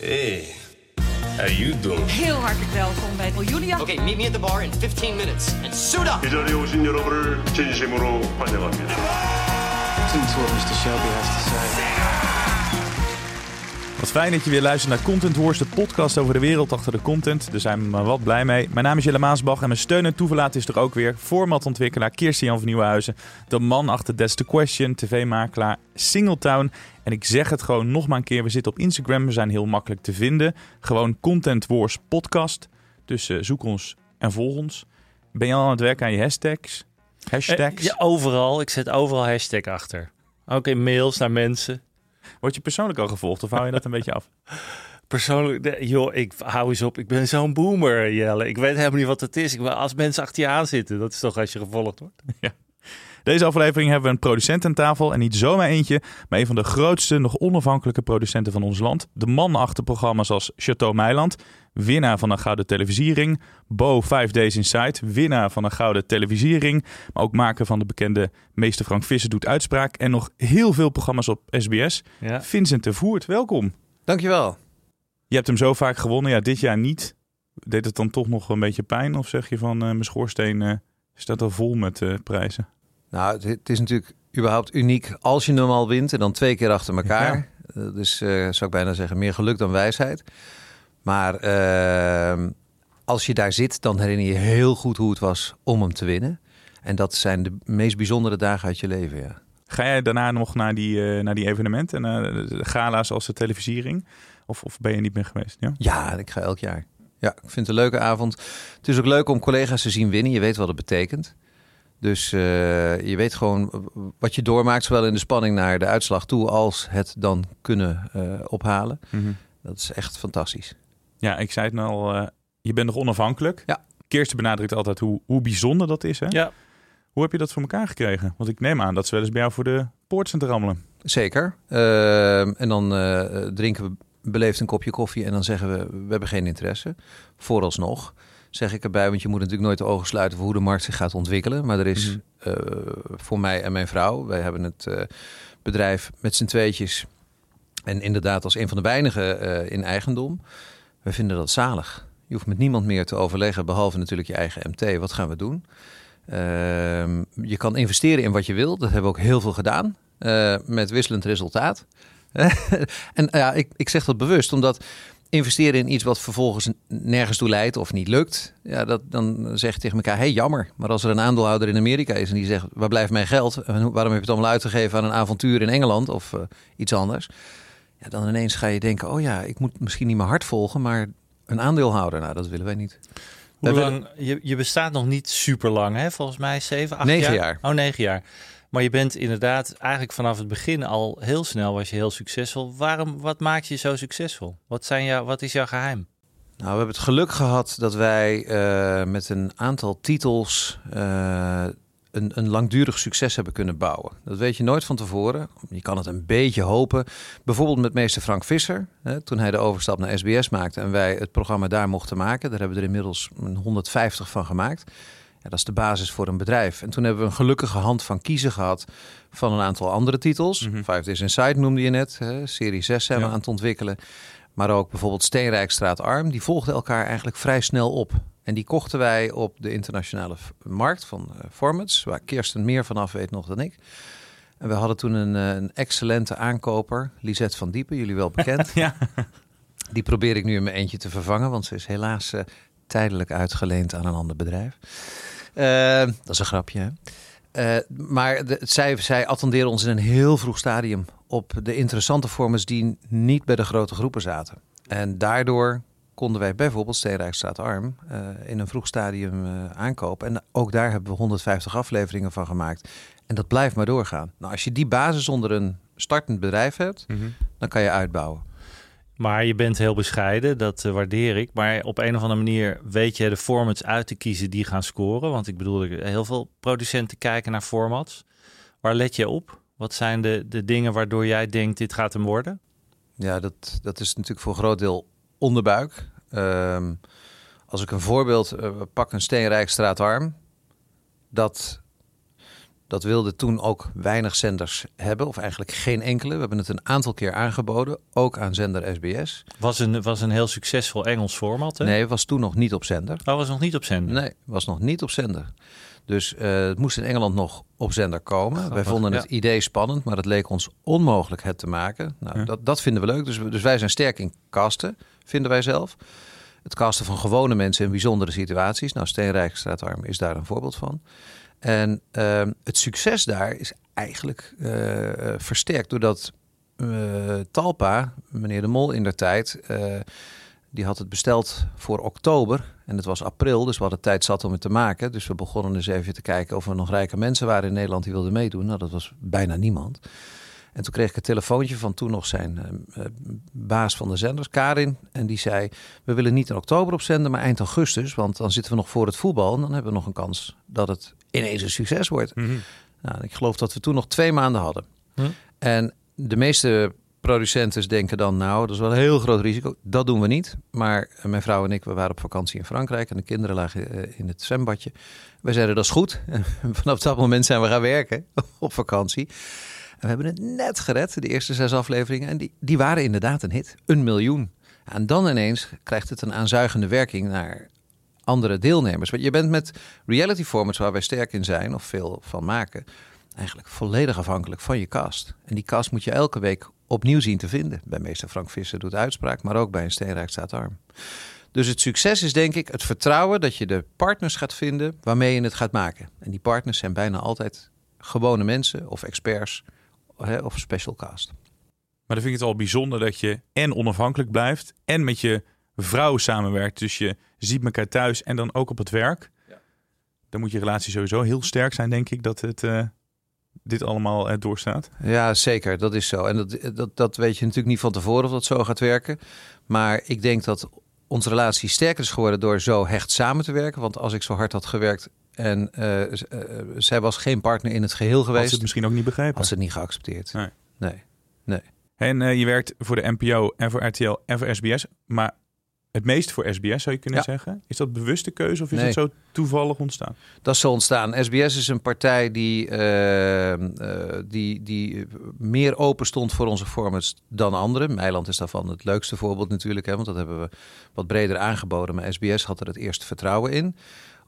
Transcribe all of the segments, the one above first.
Hey, how you doing? Heel hartelijk welkom bij Julia. Okay, meet me at the bar in 15 minutes and suit up. 이 자리에 오신 여러분을 진심으로 환영합니다. Wat fijn dat je weer luistert naar Content Wars, de podcast over de wereld achter de content. Daar zijn we maar wat blij mee. Mijn naam is Jelle Maasbach en mijn steun en toeverlaat is er ook weer. Formatontwikkelaar Kirsten-Jan van Nieuwenhuizen. De man achter That's the Question, tv-makelaar Singletown. En ik zeg het gewoon nog maar een keer. We zitten op Instagram, we zijn heel makkelijk te vinden. Gewoon Content Wars podcast. Dus eh, zoek ons en volg ons. Ben je al aan het werken aan je hashtags? Hashtags? Eh, ja, overal. Ik zet overal hashtag achter. Ook in mails naar mensen. Word je persoonlijk al gevolgd of hou je dat een beetje af? Persoonlijk, joh, ik hou eens op. Ik ben zo'n boomer, Jelle. Ik weet helemaal niet wat het is. Ik, als mensen achter je aan zitten, dat is toch als je gevolgd wordt. Deze aflevering hebben we een producent aan tafel. En niet zomaar eentje, maar een van de grootste, nog onafhankelijke producenten van ons land. De man achter programma's als Chateau Meiland. Winnaar van een Gouden Televisiering. Bo 5 Days Inside. Winnaar van een Gouden Televisiering. Maar ook maker van de bekende Meester Frank Visser doet uitspraak. En nog heel veel programma's op SBS. Ja. Vincent de Voert, welkom. Dankjewel. Je hebt hem zo vaak gewonnen. Ja, dit jaar niet. Deed het dan toch nog een beetje pijn? Of zeg je van eh, mijn schoorsteen eh, staat al vol met eh, prijzen? Nou, het, het is natuurlijk überhaupt uniek als je hem al wint en dan twee keer achter elkaar. Eh, Dus eh, zou ik bijna zeggen, meer geluk dan wijsheid. Maar eh, als je daar zit, dan herinner je je heel goed hoe het was om hem te winnen. En dat zijn de meest bijzondere dagen uit je leven, ja. Ga jij daarna nog naar die, eh, naar die evenementen, naar de gala's als de televisiering? Of, of ben je niet meer geweest? Ja? Ja, ik ga elk jaar. Ja, ik vind het een leuke avond. Het is ook leuk om collega's te zien winnen. Je weet wat het betekent. Dus eh, je weet gewoon wat je doormaakt, zowel in de spanning naar de uitslag toe als het dan kunnen eh, ophalen. Dat is echt fantastisch. ja, ik zei het nou al, eh, je bent nog onafhankelijk. Ja. Kirsten benadrukt altijd hoe, hoe bijzonder dat is. Hè? Ja. Hoe heb je dat voor elkaar gekregen? Want ik neem aan dat ze wel eens bij jou voor de poort zijn te rammelen. Zeker. Ehm, en dan eh, drinken we beleefd een kopje koffie en dan zeggen we, we hebben geen interesse. Vooralsnog zeg ik erbij, want je moet natuurlijk nooit de ogen sluiten voor hoe de markt zich gaat ontwikkelen. Maar er is eh, voor mij en mijn vrouw, wij hebben het eh, bedrijf met z'n tweetjes en inderdaad als een van de weinigen eh, in eigendom. We vinden dat zalig. Je hoeft met niemand meer te overleggen, behalve natuurlijk je eigen MT. Wat gaan we doen? Ehm, je kan investeren in wat je wil. Dat hebben we ook heel veel gedaan. met wisselend resultaat. en ja, ik, ik zeg dat bewust, omdat investeren in iets wat vervolgens nergens toe leidt of niet lukt, ja, dat, dan zeg je tegen elkaar, hey, jammer. Maar als er een aandeelhouder in Amerika is en die zegt, waar blijft mijn geld? Waarom heb je het allemaal uitgegeven aan een avontuur in Engeland of eh, iets anders? Ja, dan ineens ga je denken, oh ja, ik moet misschien niet mijn hart volgen, maar een aandeelhouder, nou, dat willen wij niet. Hoe lang? Je, je bestaat nog niet super lang, hè? Volgens mij zeven, acht Negen jaar. jaar. Oh, negen jaar. Maar je bent inderdaad eigenlijk vanaf het begin al heel snel was je heel succesvol. Waarom? Wat maakt je zo succesvol? Wat, zijn jou, wat is jouw geheim? Nou, we hebben het geluk gehad dat wij eh, met een aantal titels eh, een, een langdurig succes hebben kunnen bouwen. Dat weet je nooit van tevoren. Je kan het een beetje hopen. Bijvoorbeeld met meester Frank Visser. Hè, toen hij de overstap naar SBS maakte en wij het programma daar mochten maken. Daar hebben we er inmiddels een 150 van gemaakt. Ja, dat is de basis voor een bedrijf. En toen hebben we een gelukkige hand van kiezen gehad van een aantal andere titels. Five Days Inside noemde je net. Hè, serie 6 zijn we aan het ontwikkelen. Maar ook bijvoorbeeld Steenrijkstraat Arm. Die volgden elkaar eigenlijk vrij snel op. En die kochten wij op de internationale markt van eh, formats. Waar Kirsten meer vanaf weet nog dan ik. En we hadden toen een, eh, een excellente aankoper. Lisette van Diepen, jullie wel bekend. Ja. Die probeer ik nu in mijn eentje te vervangen. Want ze is helaas eh, tijdelijk uitgeleend aan een ander bedrijf. Eh, dat is een grapje, hè? Eh, maar de, zij, zij attenderen ons in een heel vroeg stadium op de interessante formats die niet bij de grote groepen zaten. En daardoor konden wij bijvoorbeeld Steenrijkstraat Arm eh, in een vroeg stadium aankopen. En ook daar hebben we 150 afleveringen van gemaakt. En dat blijft maar doorgaan. Nou, als je die basis onder een startend bedrijf hebt, Mhm. dan kan je uitbouwen. Maar je bent heel bescheiden, dat eh, waardeer ik. Maar op een of andere manier weet je de formats uit te kiezen die gaan scoren. Want ik bedoel, heel veel producenten kijken naar formats. Waar let je op? Wat zijn de, de dingen waardoor jij denkt, dit gaat hem worden? Ja, dat, dat is natuurlijk voor een groot deel onderbuik. Ehm, als ik een voorbeeld eh, pak, een steenrijk straatarm. Dat, dat wilde toen ook weinig zenders hebben, of eigenlijk geen enkele. We hebben het een aantal keer aangeboden, ook aan zender SBS. Was een, was een heel succesvol Engels format, hè? Nee, was toen nog niet op zender. Oh, was nog niet op zender? Nee, was nog niet op zender. Dus eh, het moest in Engeland nog op zender komen. Wij vonden ja. het idee spannend, maar het leek ons onmogelijk het te maken. Nou, Ja. dat, dat vinden we leuk. Dus, dus wij zijn sterk in casten, vinden wij zelf. Het casten van gewone mensen in bijzondere situaties. Nou, Steenrijk Straatarm is daar een voorbeeld van. En ehm, het succes daar is eigenlijk eh, eh, versterkt doordat eh, Talpa, meneer De Mol in der tijd, die had het besteld voor oktober. En het was april, dus we hadden tijd zat om het te maken. Dus we begonnen eens even te kijken of er nog rijke mensen waren in Nederland die wilden meedoen. Nou, dat was bijna niemand. En toen kreeg ik een telefoontje van toen nog zijn eh, eh, baas van de zenders, Karin. En die zei, we willen niet in oktober opzenden, maar eind augustus. Want dan zitten we nog voor het voetbal en dan hebben we nog een kans dat het ineens een succes wordt. Mhm. Nou, ik geloof dat we toen nog twee maanden hadden. Hm. En de meeste producenten denken dan, nou, dat is wel een heel groot risico. Dat doen we niet. Maar eh, mijn vrouw en ik, we waren op vakantie in Frankrijk en de kinderen lagen eh, in het zwembadje. Wij zeiden, dat is goed. En vanaf dat moment zijn we gaan werken op vakantie. En we hebben het net gered, de eerste zes afleveringen. En die, die waren inderdaad een hit. Een miljoen. En dan ineens krijgt het een aanzuigende werking naar andere deelnemers. Want je bent met reality formats waar wij sterk in zijn, of veel van maken, eigenlijk volledig afhankelijk van je cast. En die cast moet je elke week opnieuw zien te vinden. Bij meester Frank Visser doet uitspraak, maar ook bij een Steenrijk staat arm. Dus het succes is denk ik het vertrouwen dat je de partners gaat vinden waarmee je het gaat maken. En die partners zijn bijna altijd gewone mensen of experts of special cast. Maar dan vind ik het al bijzonder dat je en onafhankelijk blijft en met je vrouw samenwerkt. Dus je ziet elkaar thuis en dan ook op het werk. Dan moet je relatie sowieso heel sterk zijn, denk ik, dat het eh, dit allemaal eh, doorstaat. Ja, zeker. Dat is zo. En dat, dat, dat weet je natuurlijk niet van tevoren of dat zo gaat werken. Maar ik denk dat onze relatie sterker is geworden door zo hecht samen te werken. Want als ik zo hard had gewerkt en eh, eh, zij was geen partner in het geheel Had ze geweest, het misschien ook niet begrepen. had ze het niet geaccepteerd. Nee. Nee. En eh, je werkt voor de NPO en voor RTL en voor SBS. Maar het meest voor SBS zou je kunnen Ja. zeggen. Is dat bewuste keuze of is Nee. het zo toevallig ontstaan? Dat is zo ontstaan. SBS is een partij die, eh, eh, die, die meer open stond voor onze formats dan anderen. Meiland is daarvan het leukste voorbeeld natuurlijk, hè, want dat hebben we wat breder aangeboden. Maar SBS had er het eerste vertrouwen in.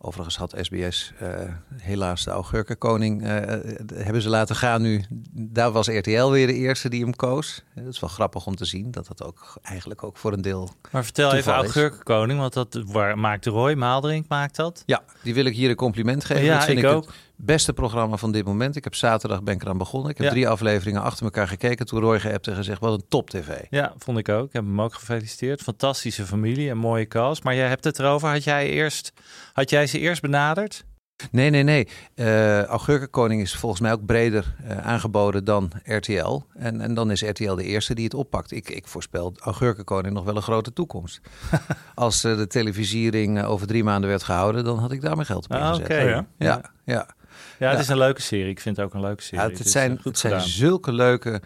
Overigens had SBS eh, helaas de augurkenkoning eh, eh, hebben ze laten gaan nu. Daar was RTL weer de eerste die hem koos. Dat is wel grappig om te zien dat dat ook eigenlijk ook voor een deel Maar vertel even is. Augurkenkoning, want dat waar, maakt Roy Maaldrink maakt dat. Ja, die wil ik hier een compliment geven. Ja, dat vind ik ik, ook. het beste programma van dit moment. Ik heb zaterdag ben ik eraan begonnen. Ik heb Ja. drie afleveringen achter elkaar gekeken. Toen Roy geappt en gezegd, wat een top tv. Ja, vond ik ook. Ik heb hem ook gefeliciteerd. Fantastische familie, een mooie cast. Maar jij hebt het erover. Had jij, eerst, had jij ze eerst benaderd? Nee, nee, nee. Eh Augurkenkoning is volgens mij ook breder eh, aangeboden dan RTL. En, en dan is RTL de eerste die het oppakt. Ik, ik voorspel Augurkenkoning nog wel een grote toekomst. Als eh, de televisiering over drie maanden werd gehouden, dan had ik daar mijn geld op Ah, ingezet. oké. Oh ja? Ja, ja. Ja, het Ja. is een leuke serie. Ik vind het ook een leuke serie. Ja, het, zijn, eh, het zijn zulke leuke,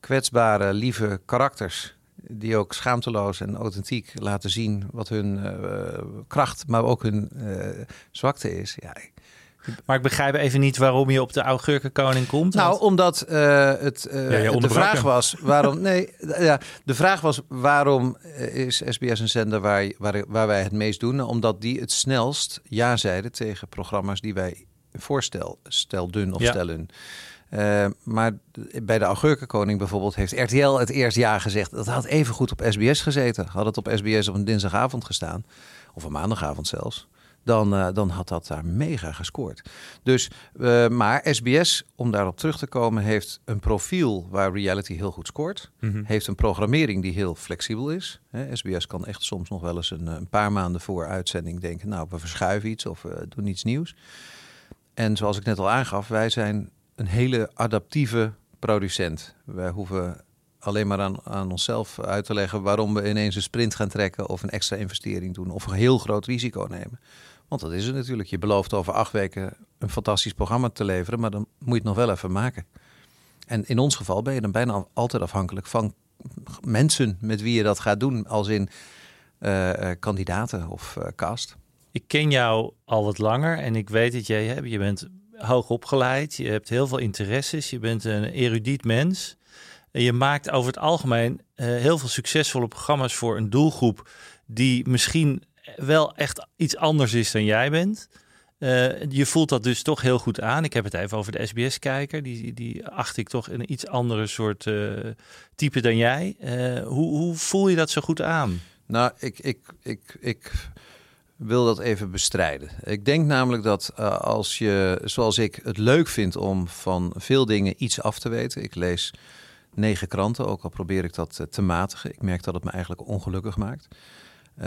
kwetsbare, lieve karakters. Die ook schaamteloos en authentiek laten zien wat hun eh, kracht, maar ook hun eh, zwakte is. Ja, ik- Maar ik begrijp even niet waarom je op de Augurkenkoning komt. nou, want- omdat eh, het, eh, Ja, de vraag was waarom. Nee, ja, de vraag was waarom eh, is SBS een zender waar, waar, waar wij het meest doen? Omdat die het snelst ja zeiden tegen programma's die wij voorstel stelden of Ja. stellen. Eh, maar bij de Augurkenkoning bijvoorbeeld heeft RTL het eerst ja gezegd. Dat had even goed op SBS gezeten. Had het op SBS op een dinsdagavond gestaan, of een maandagavond zelfs, dan, eh, dan had dat daar mega gescoord. Dus, eh, maar SBS, om daarop terug te komen, heeft een profiel waar reality heel goed scoort. Mhm. Heeft een programmering die heel flexibel is. Hè, SBS kan echt soms nog wel eens een, een paar maanden voor uitzending denken... nou, we verschuiven iets of we doen iets nieuws. En zoals ik net al aangaf, wij zijn een hele adaptieve producent. Wij hoeven alleen maar aan, onszelf uit te leggen waarom we ineens een sprint gaan trekken of een extra investering doen of een heel groot risico nemen. Want dat is het natuurlijk. Je belooft over acht weken een fantastisch programma te leveren, maar dan moet je het nog wel even maken. En in ons geval ben je dan bijna altijd afhankelijk van mensen met wie je dat gaat doen, als in uh, kandidaten of uh, cast. Ik ken jou al wat langer en ik weet dat jij hebt. Je bent hoog opgeleid, je hebt heel veel interesses, je bent een erudiet mens. En je maakt over het algemeen heel veel succesvolle programma's voor een doelgroep die misschien wel echt iets anders is dan jij bent. Uh, je voelt dat dus toch heel goed aan. Ik heb het even over de SBS-kijker. Die, die acht ik toch een iets andere soort uh, type dan jij. Hoe, hoe voel je dat zo goed aan? Nou, ik, ik, ik, ik wil dat even bestrijden. Ik denk namelijk dat als je, zoals ik, het leuk vindt om van veel dingen iets af te weten. Ik lees negen kranten, ook al probeer ik dat te matigen. Ik merk dat het me eigenlijk ongelukkig maakt. Uh,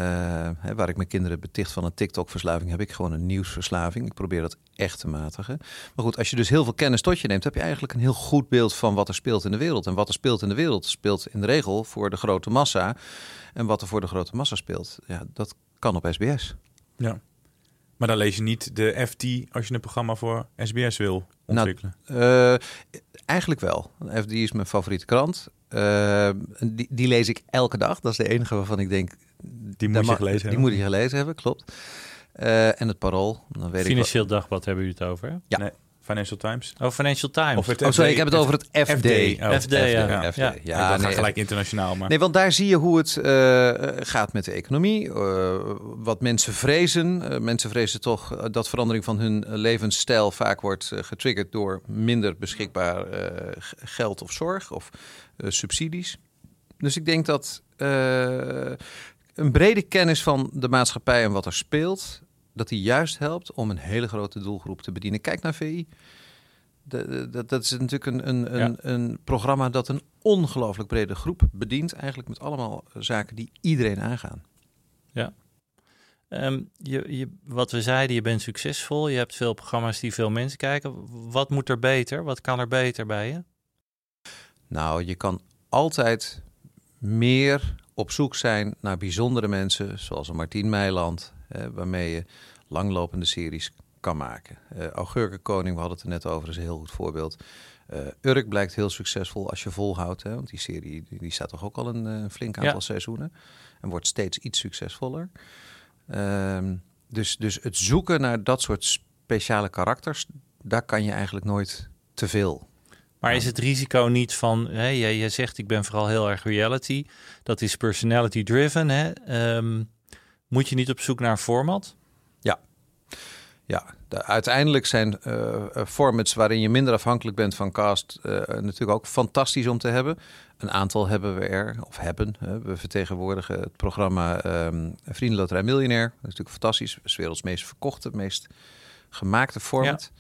hè, waar ik mijn kinderen beticht van een TikTok-verslaving, heb ik gewoon een nieuwsverslaving. Ik probeer dat echt te matigen. Maar goed, als je dus heel veel kennis tot je neemt, heb je eigenlijk een heel goed beeld van wat er speelt in de wereld. En wat er speelt in de wereld speelt in de regel voor de grote massa. En wat er voor de grote massa speelt, ja, dat kan op SBS. Ja. Maar dan lees je niet de FT als je een programma voor SBS wil ontwikkelen? Nou, uh, eigenlijk wel. FT is mijn favoriete krant. Uh, die, die lees ik elke dag. Dat is de enige waarvan ik denk, die moet je gelezen die hebben. moet je gelezen hebben, klopt. Uh, en het Parool. Dan weet Financieel ik Dagblad hebben jullie het over? Ja. Nee. Financial Times. Oh, Financial Times. Of het oh, sorry, ik heb het over het FD. FD, oh, FD, ja. ja. FD. ja. ja nee, gelijk internationaal. Maar. Nee, want daar zie je hoe het uh, gaat met de economie. Uh, wat mensen vrezen. mensen vrezen toch dat verandering van hun levensstijl vaak wordt getriggerd door minder beschikbaar geld of zorg of subsidies. Dus ik denk dat een brede kennis van de maatschappij en wat er speelt, dat die juist helpt om een hele grote doelgroep te bedienen. Kijk naar VI. dat, dat is natuurlijk een, een, een, een, programma dat een ongelooflijk brede groep bedient. Eigenlijk met allemaal zaken die iedereen aangaan. Ja. Um, je, je, wat we zeiden, je bent succesvol. Je hebt veel programma's die veel mensen kijken. Wat moet er beter? Wat kan er beter bij je? Nou, je kan altijd meer op zoek zijn naar bijzondere mensen, zoals een Martien Meiland, waarmee je langlopende series kan maken. Uh, Augurkenkoning, we hadden het er net over, is een heel goed voorbeeld. Uh, Urk blijkt heel succesvol als je volhoudt, hè, want die serie die, staat toch ook al een, een flink aantal seizoenen en wordt steeds iets succesvoller. Uh, dus, dus het zoeken naar dat soort speciale karakters, daar kan je eigenlijk nooit te veel maar is het risico niet van, hè, jij, jij zegt ik ben vooral heel erg reality, dat is personality driven. Hè? Um, moet je niet op zoek naar een format? Ja, ja. De, uiteindelijk zijn uh, formats waarin je minder afhankelijk bent van cast uh, natuurlijk ook fantastisch om te hebben. Een aantal hebben we er, of hebben. we vertegenwoordigen het programma um, Vriendenloterij Miljonair. Dat is natuurlijk fantastisch. Het is werelds meest verkochte, meest gemaakte format.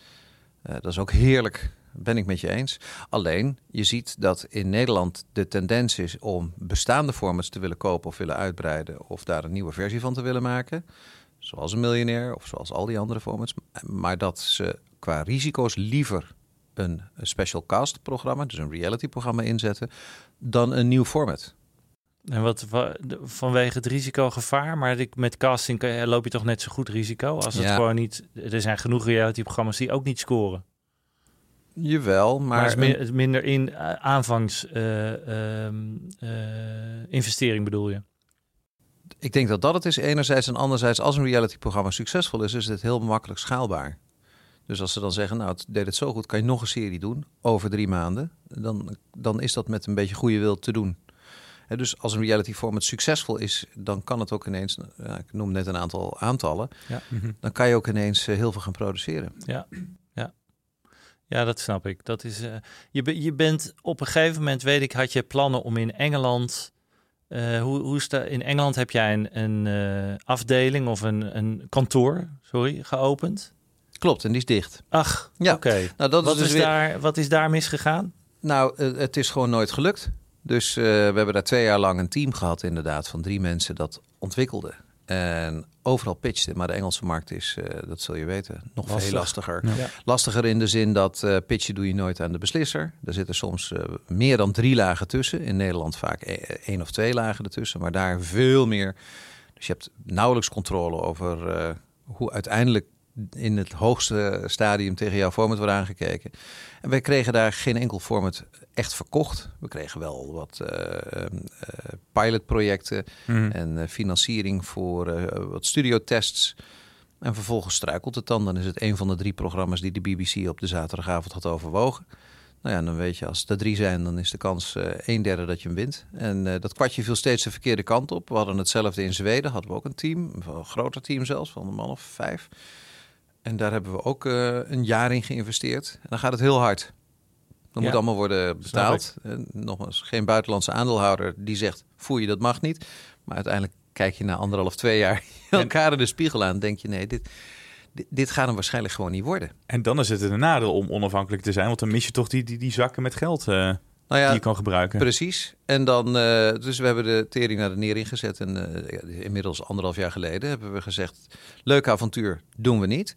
Ja. dat is ook heerlijk ben ik met je eens. Alleen, je ziet dat in Nederland de tendens is om bestaande formats te willen kopen of willen uitbreiden of daar een nieuwe versie van te willen maken. Zoals een miljonair of zoals al die andere formats. Maar dat ze qua risico's liever een, special cast programma, dus een reality programma inzetten, dan een nieuw format. En wat vanwege het risicogevaar, maar met casting loop je toch net zo goed risico als het gewoon niet. Er zijn genoeg reality programma's die ook niet scoren. Jawel, maar... maar is minder in uh, aanvangs uh, investering bedoel je? Ik denk dat dat het is enerzijds. En anderzijds, als een reality-programma succesvol is, is het heel makkelijk schaalbaar. Dus als ze dan zeggen, nou, het deed het zo goed, kan je nog een serie doen over drie maanden. Dan, dan is dat met een beetje goede wil te doen. dus als een reality format succesvol is, dan kan het ook ineens, ik noem net een aantal aantallen, ja. dan kan je ook ineens heel veel gaan produceren. Ja, ja, dat snap ik. Dat is, uh, je, je bent op een gegeven moment, weet ik, had je plannen om in Engeland. Uh, hoe, hoe sta, in Engeland heb jij een, een uh, afdeling of een, een kantoor, sorry, geopend? Klopt, en die is dicht. Ach, ja. oké. Nou, dat wat, is, dus weer... daar, wat is daar misgegaan? Nou, het is gewoon nooit gelukt. Dus we hebben daar twee jaar lang een team gehad, inderdaad, van drie mensen dat ontwikkelde. En overal pitchte, maar de Engelse markt is, eh, dat zul je weten, nog Lastig. veel lastiger. Ja. Lastiger in de zin dat eh, pitchen doe je nooit aan de beslisser. Er zitten soms eh, meer dan drie lagen tussen. In Nederland vaak e- één of twee lagen ertussen, maar daar veel meer. Dus je hebt nauwelijks controle over eh, hoe uiteindelijk in het hoogste stadium tegen jouw format wordt aangekeken. En wij kregen daar geen enkel format echt verkocht. We kregen wel wat eh, eh, pilotprojecten Mhm. en eh, financiering voor wat studiotests. En vervolgens struikelt het dan. Dan is het een van de drie programma's die de BBC op de zaterdagavond had overwogen. Nou ja, dan weet je, als er drie zijn, dan is de kans eh een derde dat je hem wint. En eh, dat kwartje viel steeds de verkeerde kant op. We hadden hetzelfde in Zweden, hadden we ook een team, een groter team zelfs, van een man of vijf. En daar hebben we ook een jaar in geïnvesteerd. En dan gaat het heel hard. Ja, moet allemaal worden betaald. En nogmaals, geen buitenlandse aandeelhouder die zegt, voer je dat mag niet. Maar uiteindelijk kijk je na anderhalf, twee jaar elkaar in de spiegel aan. denk je, nee, dit, dit, dit gaat hem waarschijnlijk gewoon niet worden. En dan is het een nadeel om onafhankelijk te zijn, want dan mis je toch die, die, die zakken met geld eh, Nou die je kan gebruiken. Precies. En dan, eh, dus we hebben de tering naar de nering gezet. En eh, ja, inmiddels anderhalf jaar geleden hebben we gezegd: leuk avontuur, doen we niet.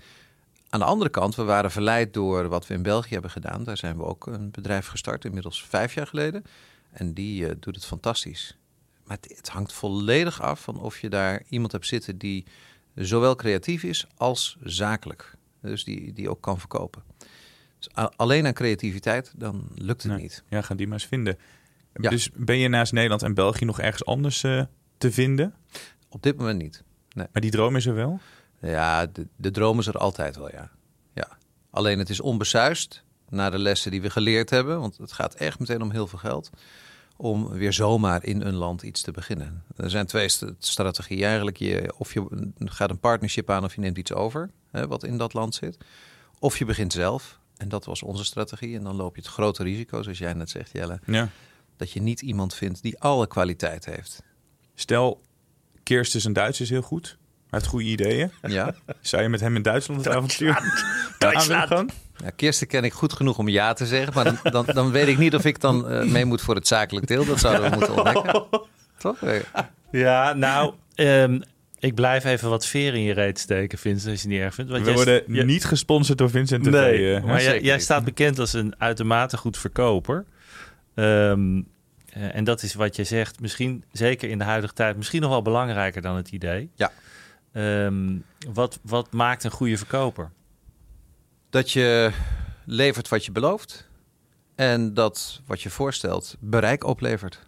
Aan de andere kant, we waren verleid door wat we in België hebben gedaan. Daar zijn we ook een bedrijf gestart, inmiddels vijf jaar geleden. En die eh, doet het fantastisch. Maar het, het hangt volledig af van of je daar iemand hebt zitten die zowel creatief is als zakelijk. Dus die, die ook kan verkopen. Dus alleen aan creativiteit, dan lukt het Nee. niet. Ja, gaan die maar eens vinden. Ja. Dus ben je naast Nederland en België nog ergens anders eh, te vinden? Op dit moment niet. Maar die droom is er wel? Ja, de, de droom is er altijd wel, ja. ja. Alleen het is onbesuist naar de lessen die we geleerd hebben. Want het gaat echt meteen om heel veel geld. Om weer zomaar in een land iets te beginnen. Er zijn twee st- strategieën eigenlijk. Je, of je gaat een partnership aan of je neemt iets over. Hè, wat in dat land zit. Of je begint zelf. En dat was onze strategie. En dan loop je het grote risico, zoals jij net zegt, Jelle. Ja. Dat je niet iemand vindt die alle kwaliteit heeft. Stel, Kirsten is een Duits is heel goed. Heeft goede ideeën. Ja. Zou je met hem in Duitsland het avontuur aan willen gaan? Ja, Kirsten ken ik goed genoeg om ja te zeggen. Maar dan, dan, dan weet ik niet of ik dan eh, mee moet voor het zakelijk deel. Dat zouden we moeten ontdekken. Toch? Eh, Ja, nou, ehm, ik blijf even wat veer in je reet steken, Vincent, als je het niet erg vindt. Want We jij- worden niet gesponsord door Vincent TV. Nee, eh, maar jij, staat bekend als een uitermate goed verkoper. Ehm, eh, en dat is wat je zegt, misschien zeker in de huidige tijd, misschien nog wel belangrijker dan het idee. Ja. Ehm, wat, wat maakt een goede verkoper? dat je levert wat je belooft. En dat wat je voorstelt bereik oplevert.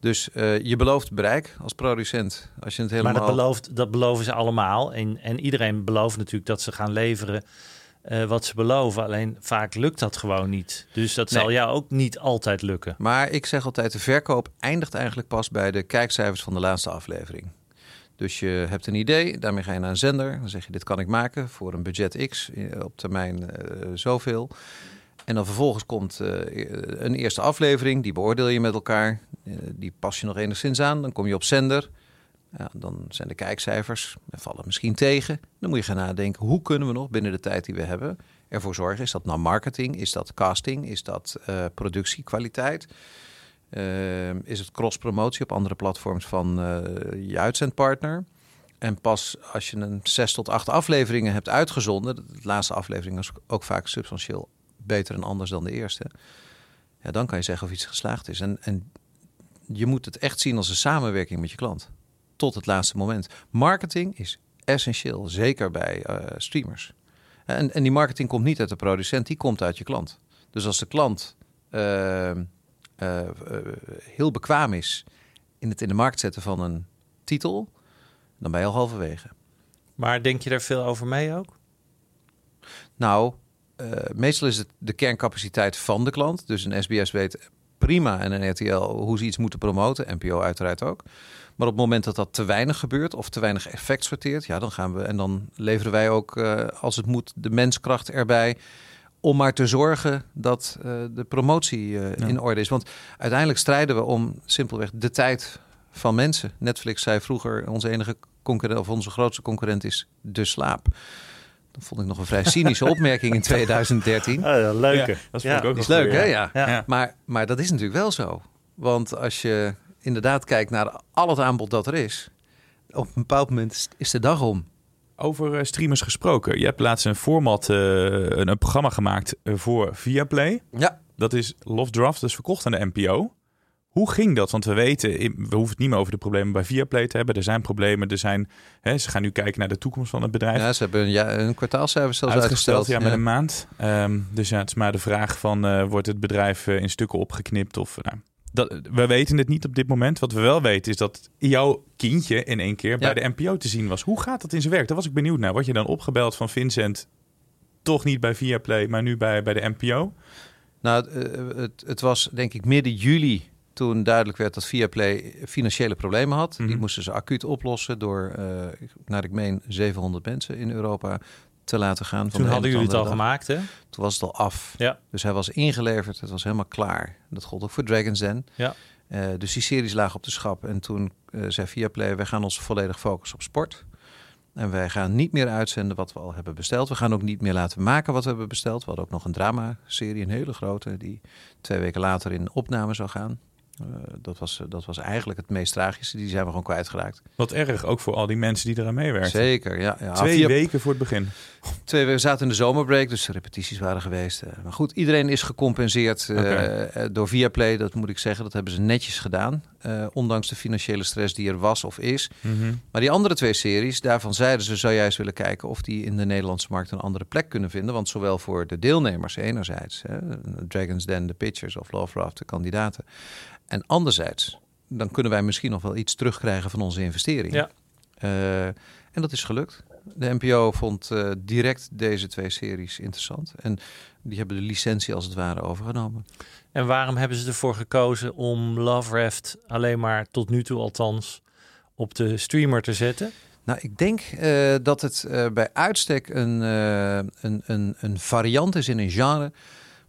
Dus eh, je belooft bereik als producent. Als je het helemaal... Maar dat, belooft, dat beloven ze allemaal. En, en iedereen belooft natuurlijk dat ze gaan leveren eh, wat ze beloven. Alleen vaak lukt dat gewoon niet. Dus dat zal jou ook niet altijd lukken. Maar ik zeg altijd, de verkoop eindigt eigenlijk pas bij de kijkcijfers van de laatste aflevering. Dus je hebt een idee, daarmee ga je naar een zender. Dan zeg je, dit kan ik maken voor een budget X, eh, op termijn eh, zoveel. En dan vervolgens komt eh, een eerste aflevering, die beoordeel je met elkaar. Die pas je nog enigszins aan, dan kom je op zender. Ja, dan zijn de kijkcijfers, en vallen misschien tegen. Dan moet je gaan nadenken, hoe kunnen we nog binnen de tijd die we hebben... ervoor zorgen, is dat nou marketing, is dat casting, is dat productiekwaliteit... Ehm, is het cross-promotie op andere platforms van eh, je uitzendpartner. En pas als je een zes tot acht afleveringen hebt uitgezonden, de laatste aflevering is ook vaak substantieel beter en anders dan de eerste. Ja, dan kan je zeggen of iets geslaagd is. En, en je moet het echt zien als een samenwerking met je klant. Tot het laatste moment. Marketing is essentieel, zeker bij eh, streamers. En, en die marketing komt niet uit de producent, die komt uit je klant. Dus als de klant eh, eh, eh, heel bekwaam is in het in de markt zetten van een titel, dan ben je al halverwege. Maar denk je daar veel over mee ook? Nou, eh, meestal is het de kerncapaciteit van de klant. Dus een SBS weet prima en een RTL hoe ze iets moeten promoten. NPO uiteraard ook. Maar op het moment dat dat te weinig gebeurt of te weinig effect sorteert, ja, dan gaan we en dan leveren wij ook, als het moet, de menskracht erbij. Om maar te zorgen dat eh, de promotie eh, Ja. in orde is. Want uiteindelijk strijden we om simpelweg de tijd van mensen. Netflix zei vroeger: onze enige concurrent of onze grootste concurrent is de slaap. Dat vond ik nog een vrij cynische opmerking in 2013. Oh, ja, leuke. Ja, dat vond ik ook is leuk, hè? ja. Maar, maar dat is natuurlijk wel zo. Want als je inderdaad kijkt naar al het aanbod dat er is, op een bepaald moment is- is de dag om. Over eh, streamers gesproken. Je hebt laatst een format, eh, een, een programma gemaakt eh, voor Viaplay. Ja. Dat is Love Draft, dus verkocht aan de NPO. Hoe ging dat? Want we weten, we hoeven het niet meer over de problemen bij Viaplay te hebben. Er zijn problemen, er zijn, hè, ze gaan nu kijken naar de toekomst van het bedrijf. Ja, ze hebben een, ja, een kwartaalcijfer zelfs Uitgesteld, uitgesteld. ja, met een maand. Ehm, dus ja, het is maar de vraag van, wordt het bedrijf in stukken opgeknipt? Of, nou, dat, we weten het niet op dit moment. Wat we wel weten is dat jouw kindje in één keer bij de NPO te zien was. Hoe gaat dat in zijn werk? Daar was ik benieuwd naar. Word je dan opgebeld van Vincent, toch niet bij Viaplay, maar nu bij, bij de NPO? Nou, het, het, het was denk ik midden juli toen duidelijk werd dat Viaplay financiële problemen had. Die Mhm. moesten ze acuut oplossen door, eh, naar ik meen, 700 mensen in Europa te laten gaan. van Toen de hadden jullie het al dag. gemaakt, hè? Toen was het al af. Ja. Dus hij was ingeleverd, het was helemaal klaar. Dat gold ook voor Dragon's Den. Ja. Eh, dus die series lagen op de schap. En toen eh, zei Viaplay, wij gaan ons volledig focussen op sport. En wij gaan niet meer uitzenden wat we al hebben besteld. We gaan ook niet meer laten maken wat we hebben besteld. We hadden ook nog een drama-serie, een hele grote, die twee weken later in opname zou gaan. Eh, dat, was, dat was eigenlijk het meest tragische. Die zijn we gewoon kwijtgeraakt. Wat erg, ook voor al die mensen die eraan meewerken. Zeker, ja. ja. Twee Via- weken voor het begin. Twee we zaten in de zomerbreak, dus de repetities waren geweest. Eh, maar goed, iedereen is gecompenseerd eh, eh, door Viaplay. Dat moet ik zeggen, dat hebben ze netjes gedaan. Eh, ondanks de financiële stress die er was of is. Mhm. Maar die andere twee series, daarvan zeiden ze... zou juist willen kijken of die in de Nederlandse markt een andere plek kunnen vinden. Want zowel voor de deelnemers enerzijds... Hè, Dragon's Den, de pitchers of Love Raft, de kandidaten... en anderzijds, dan kunnen wij misschien nog wel iets terugkrijgen van onze investering. Ja. Eh, en dat is gelukt. De NPO vond eh, direct deze twee series interessant. En die hebben de licentie als het ware overgenomen. En waarom hebben ze ervoor gekozen om Love Raft alleen maar tot nu toe althans op de streamer te zetten? Nou, ik denk eh, dat het eh, bij uitstek een, een, een, een variant is in een genre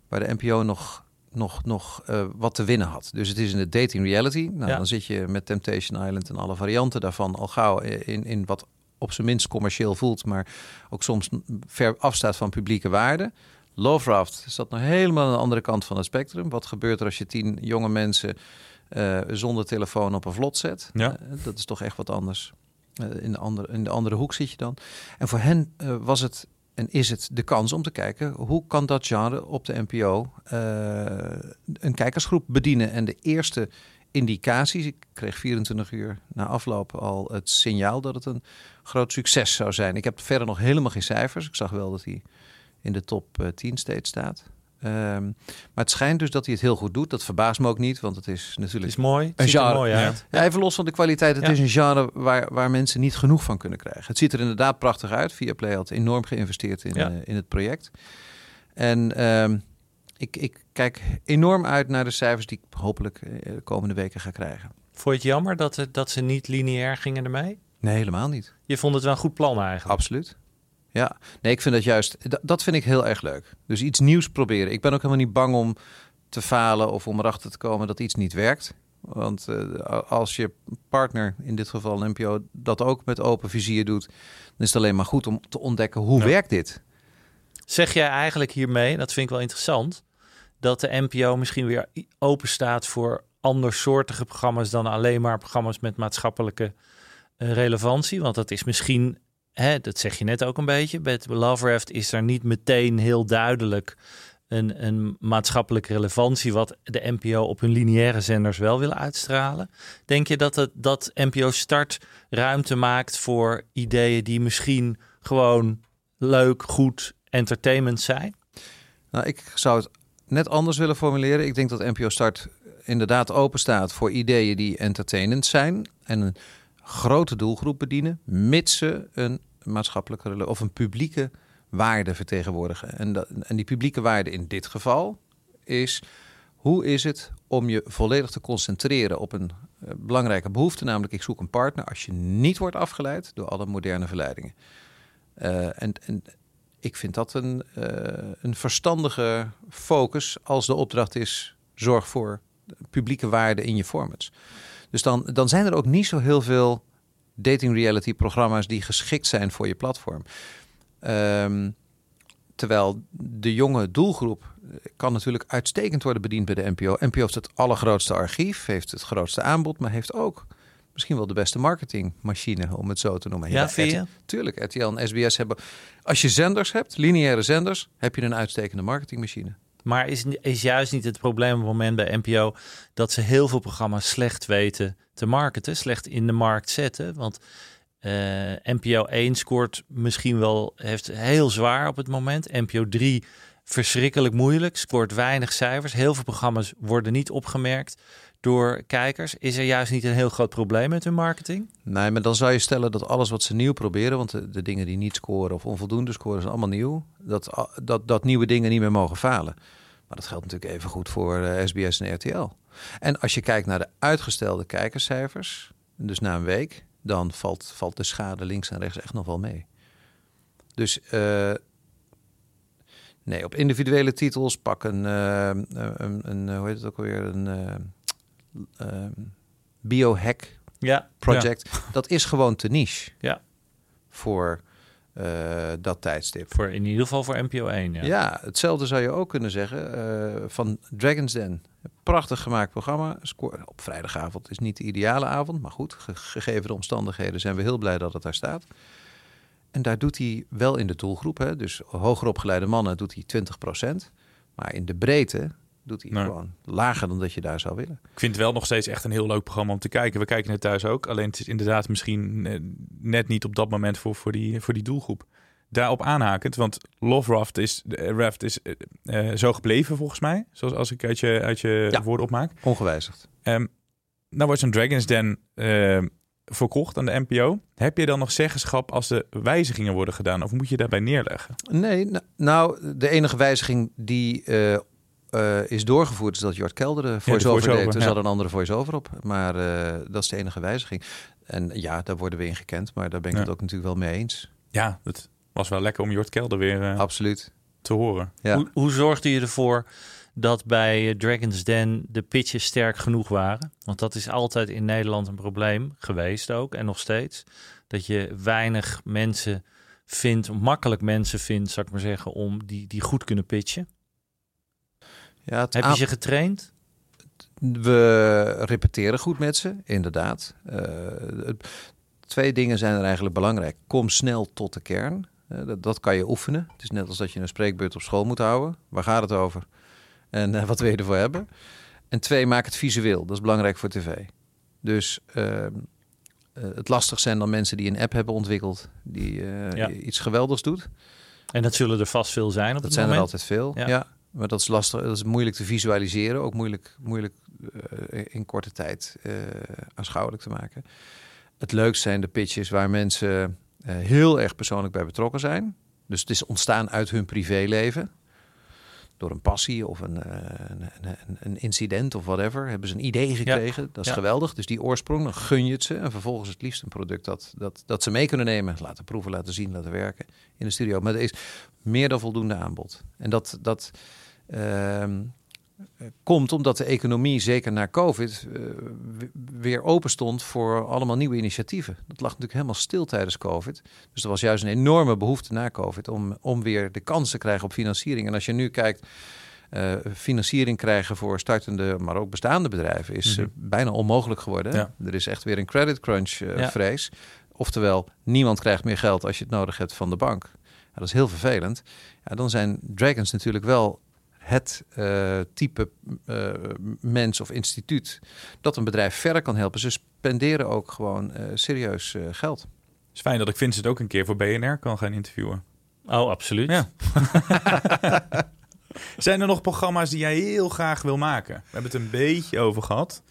waar de NPO nog, nog, nog wat te winnen had. Dus het is in de dating reality. Nou, Ja. Dan zit je met Temptation Island en alle varianten daarvan al gauw in, in wat op zijn minst commercieel voelt, maar ook soms ver afstaat van publieke waarde. Love Raft zat nog helemaal aan de andere kant van het spectrum. Wat gebeurt er als je tien jonge mensen eh, zonder telefoon op een vlot zet? Ja. Eh, dat is toch echt wat anders. Eh, in, de andere, in de andere hoek zit je dan. En voor hen was het en is het de kans om te kijken hoe kan dat genre op de NPO een kijkersgroep bedienen. En de eerste indicaties, ik kreeg 24 uur na afloop al het signaal dat het een groot succes zou zijn. Ik heb verder nog helemaal geen cijfers. Ik zag wel dat hij in de top eh, 10 steeds staat. Ehm, maar het schijnt dus dat hij het heel goed doet. Dat verbaast me ook niet, want het is Het natuurlijk is mooi. Het Een ziet er genre, mooi ja. uit. ja, even los van de kwaliteit. Het Ja. is een genre waar, waar mensen niet genoeg van kunnen krijgen. Het ziet er inderdaad prachtig uit. Viaplay had enorm geïnvesteerd in, Ja. eh, in het project. En ehm, ik, ik kijk enorm uit naar de cijfers die ik hopelijk eh, de komende weken ga krijgen. Vond je het jammer dat, het, dat ze niet lineair gingen ermee? Nee, helemaal niet. Je vond het wel een goed plan eigenlijk. Absoluut. Ja, nee, ik vind dat juist, dat, vind ik heel erg leuk. Dus iets nieuws proberen. Ik ben ook helemaal niet bang om te falen of om erachter te komen dat iets niet werkt. Want eh, als je partner, in dit geval een NPO, dat ook met open vizier doet, dan is het alleen maar goed om te ontdekken hoe Ja. werkt dit. Zeg jij eigenlijk hiermee, dat vind ik wel interessant, dat de NPO misschien weer open staat voor andersoortige programma's dan alleen maar programma's met maatschappelijke eh, relevantie? Want dat is misschien, hè, dat zeg je net ook een beetje, met Love Raft is er niet meteen heel duidelijk een, een maatschappelijke relevantie wat de NPO op hun lineaire zenders wel willen uitstralen. Denk je dat, het, dat NPO Start ruimte maakt voor ideeën die misschien gewoon leuk, goed entertainment zijn? Nou, ik zou het net anders willen formuleren. Ik denk dat NPO Start inderdaad open staat voor ideeën die entertainend zijn en een grote doelgroep bedienen, mits ze een maatschappelijke of een publieke waarde vertegenwoordigen. En, dat, en die publieke waarde in dit geval is hoe is het om je volledig te concentreren op een eh, belangrijke behoefte, namelijk ik zoek een partner als je niet wordt afgeleid door alle moderne verleidingen. Eh, en, en ik vind dat een, eh, een verstandige focus als de opdracht is: zorg voor publieke waarde in je formats. Dus dan, dan zijn er ook niet zo heel veel dating reality programma's die geschikt zijn voor je platform. Ehm, terwijl de jonge doelgroep eh, kan natuurlijk uitstekend worden bediend bij de NPO. NPO heeft het allergrootste archief, heeft het grootste aanbod, maar heeft ook misschien wel de beste marketingmachine, om het zo te noemen. Ja, vind je? Tuurlijk, RTL en SBS hebben... Als je zenders hebt, lineaire zenders, heb je een uitstekende marketingmachine. Maar is, is juist niet het probleem op het moment bij NPO dat ze heel veel programma's slecht weten te marketen, slecht in de markt zetten? Want eh, NPO 1 scoort misschien wel, heeft heel zwaar op het moment. NPO 3 verschrikkelijk moeilijk, scoort weinig cijfers. Heel veel programma's worden niet opgemerkt door kijkers. Is er juist niet een heel groot probleem met hun marketing? Nee, maar dan zou je stellen dat alles wat ze nieuw proberen, want de, dingen die niet scoren of onvoldoende scoren, zijn allemaal nieuw, dat, dat, dat nieuwe dingen niet meer mogen falen. Maar dat geldt natuurlijk even goed voor eh, SBS en RTL. En als je kijkt naar de uitgestelde kijkerscijfers, dus na een week, dan valt, valt de schade links en rechts echt nog wel mee. Dus eh, nee, op individuele titels pak eh, een, een, hoe heet het ook alweer, een eh, ehm, biohack Ja, project. Dat is gewoon te niche Ja. voor eh, dat tijdstip. Voor, in ieder geval voor NPO 1. Ja. Ja, hetzelfde zou je ook kunnen zeggen eh, van Dragon's Den. Prachtig gemaakt programma. Score, op vrijdagavond is niet de ideale avond, maar goed, ge- gegeven de omstandigheden zijn we heel blij dat het daar staat. En daar doet hij wel in de doelgroep, hè, dus hoger opgeleide mannen doet hij 20%. Maar in de breedte doet hij Nee. gewoon lager dan dat je daar zou willen. Ik vind het wel nog steeds echt een heel leuk programma om te kijken. We kijken het thuis ook. Alleen het is inderdaad misschien eh, net niet op dat moment voor, voor, die, voor die doelgroep. Daarop aanhakend, want Love Raft is, Raft is eh, eh, zo gebleven volgens mij. Zoals als ik uit je, uit je Ja. woorden opmaak. Ongewijzigd. Ehm nou wordt zo'n Dragon's Den verkocht aan de NPO. Heb je dan nog zeggenschap als de wijzigingen worden gedaan? Of moet je daarbij neerleggen? Nee, nou, nou, de enige wijziging die eh, eh, is doorgevoerd is dat Jort Kelder de voice-over voice-over, deed. Er ja. zat een andere voice-over op, maar eh, dat is de enige wijziging. En ja, daar worden we in gekend, maar daar ben ik Ja. het ook natuurlijk wel mee eens. Ja, het was wel lekker om Jort Kelder weer eh, Absoluut. te horen. Ja. Hoe, hoe zorgde je ervoor dat bij eh, Dragon's Den de pitches sterk genoeg waren? Want dat is altijd in Nederland een probleem geweest ook en nog steeds. Dat je weinig mensen vindt, makkelijk mensen vindt, zou ik maar zeggen, om die, die goed kunnen pitchen. Ja, Heb je ze getraind? We repeteren goed met ze, inderdaad. Eh, twee dingen zijn er eigenlijk belangrijk. Kom snel tot de kern. Eh, dat, dat kan je oefenen. Het is net als dat je een spreekbeurt op school moet houden. Waar gaat het over? En eh, wat wil je ervoor hebben? En twee, maak het visueel. Dat is belangrijk voor tv. Dus ehm, eh, het lastig zijn dan mensen die een app hebben ontwikkeld... die Ja. iets geweldigs doet. En dat zullen er vast veel zijn op Dat het zijn er moment. altijd veel. Ja. Ja. Maar dat is lastig. Dat is moeilijk te visualiseren. Ook moeilijk, moeilijk eh, in korte tijd eh, aanschouwelijk te maken. Het leukste zijn de pitches waar mensen eh, heel erg persoonlijk bij betrokken zijn. Dus het is ontstaan uit hun privéleven. Door een passie of een, een, een, een incident of whatever. Hebben ze een idee gekregen. Dat is Ja. geweldig. Dus die oorsprong, dan gun je het ze. En vervolgens het liefst een product dat, dat, dat ze mee kunnen nemen. Laten proeven, laten zien, laten werken in de studio. Maar er is meer dan voldoende aanbod. En dat, dat komt omdat de economie, zeker na COVID, eh, weer open stond voor allemaal nieuwe initiatieven. Dat lag natuurlijk helemaal stil tijdens COVID. Dus er was juist een enorme behoefte na COVID om, om weer de kans te krijgen op financiering. En als je nu kijkt, eh, financiering krijgen voor startende, maar ook bestaande bedrijven is eh, bijna onmogelijk geworden. Ja. Er is echt weer een credit crunch Ja. vrees. Oftewel, niemand krijgt meer geld als je het nodig hebt van de bank. Ja, dat is heel vervelend. Ja, dan zijn Dragons natuurlijk wel het eh, type eh, mens of instituut dat een bedrijf verder kan helpen. Ze spenderen ook gewoon eh, serieus eh, geld. Het is fijn dat ik Vincent ook een keer voor BNR kan gaan interviewen. Oh, absoluut. Ja. Zijn er nog programma's die jij heel graag wil maken? We hebben het een beetje over gehad.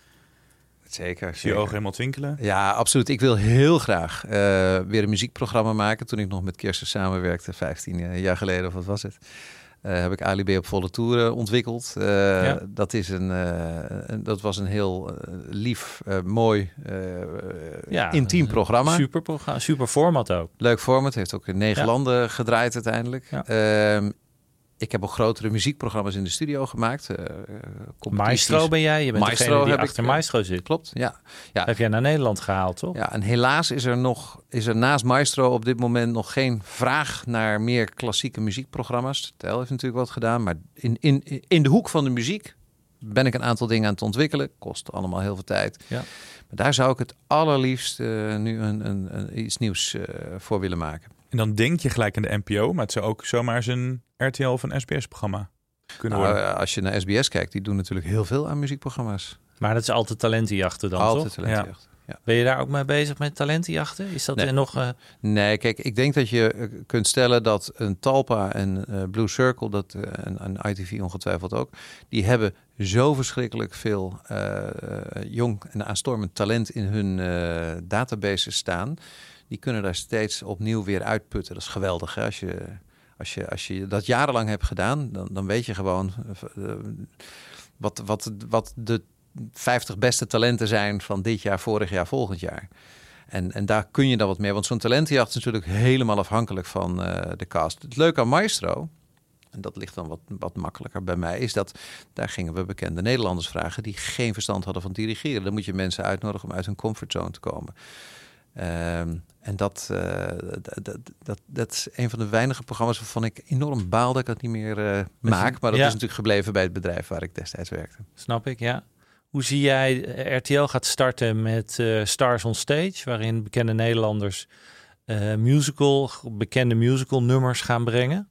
Zeker. Zie je ogen helemaal twinkelen. Ja, absoluut. Ik wil heel graag eh, weer een muziekprogramma maken. Toen ik nog met Kirsten samenwerkte, 15 jaar geleden of wat was het. Eh, heb ik Ali B op volle toeren ontwikkeld. Eh, dat, is een, een- dat was een heel lief, mooi, Ja, intiem programma. Super, programma, super format ook. Leuk format. Heeft ook in negen Ja. landen gedraaid uiteindelijk. Ja. Ik heb ook grotere muziekprogramma's in de studio gemaakt. eh. Maestro ben jij. Je bent Maestro degene die ik, achter eh, Maestro zit. Klopt, ja. ja. Heb jij naar Nederland gehaald, toch? Ja, en helaas is er nog, is er naast Maestro op dit moment nog geen vraag naar meer klassieke muziekprogramma's. Tel heeft natuurlijk wat gedaan, maar in, in, in de hoek van de muziek ben ik een aantal dingen aan het ontwikkelen. Kost allemaal heel veel tijd. Ja. Maar daar zou ik het allerliefst eh, nu een, een, een, iets nieuws voor willen maken. En dan denk je gelijk aan de NPO, maar het zou ook zomaar eens een RTL of een SBS-programma kunnen Nou, worden. als je naar SBS kijkt, die doen natuurlijk heel veel aan muziekprogramma's. Maar dat is altijd talentenjachten dan, Altijd toch? talentenjacht. Ja. Ben je daar ook mee bezig met talentenjachten? Is dat Nee. er nog... eh, Nee, kijk, ik denk dat je eh, kunt stellen dat een Talpa en eh, Blue Circle, dat, eh, en, en ITV ongetwijfeld ook, die hebben zo verschrikkelijk veel jong en aanstormend talent in hun eh databases staan. Die kunnen daar steeds opnieuw weer uitputten. Dat is geweldig. Hè? Als, je, als, je, als je dat jarenlang hebt gedaan, dan, dan weet je gewoon eh, wat, wat, wat de 50 beste talenten zijn van dit jaar, vorig jaar, volgend jaar. En, en daar kun je dan wat mee. Want zo'n talentenjacht is natuurlijk helemaal afhankelijk van eh, de cast. Het leuke aan Maestro, en dat ligt dan wat, wat makkelijker bij mij, is dat daar gingen we bekende Nederlanders vragen die geen verstand hadden van dirigeren. Dan moet je mensen uitnodigen om uit hun comfortzone te komen. Ehm, en dat, eh, dat, dat, dat, is een van de weinige programma's waarvan ik enorm baal dat ik dat niet meer eh, maak. Maar dat ja. is natuurlijk gebleven bij het bedrijf waar ik destijds werkte. Snap ik, ja. Hoe zie jij, eh, RTL gaat starten met Stars on Stage, waarin bekende Nederlanders musical, bekende musical nummers gaan brengen.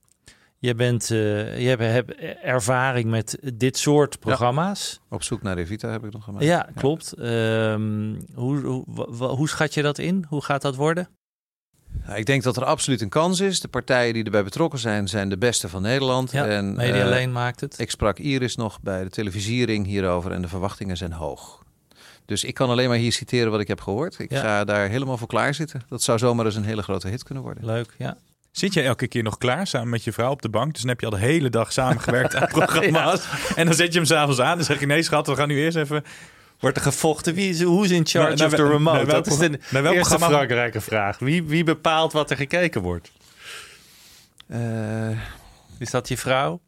Je, bent, eh, je hebt, ervaring met dit soort programma's. Op zoek naar Revita heb ik nog gemaakt. Ja, klopt. Ehm, hoe, hoe, hoe schat je dat in? Hoe gaat dat worden? Nou, ik denk dat er absoluut een kans is. De partijen die erbij betrokken zijn, zijn de beste van Nederland. Ja, en, Media eh, Alleen maakt het. Ik sprak Iris nog bij de televisiering hierover en de verwachtingen zijn hoog. Dus ik kan alleen maar hier citeren wat ik heb gehoord. Ik ga daar helemaal voor klaar zitten. Dat zou zomaar eens een hele grote hit kunnen worden. Leuk, ja. Zit jij elke keer nog klaar samen met je vrouw op de bank? Dus dan heb je al de hele dag samengewerkt aan programma's. En dan zet je hem s'avonds aan en zeg je nee schat, we gaan nu eerst even... Wordt er gevochten? Wie is, hoe is in charge Naar- naar of the wel- remote? naar welk dat is de programma- naar welk eerste programma- belangrijke vraag. Wie, wie bepaalt wat er gekeken wordt? Eh, Is dat je vrouw?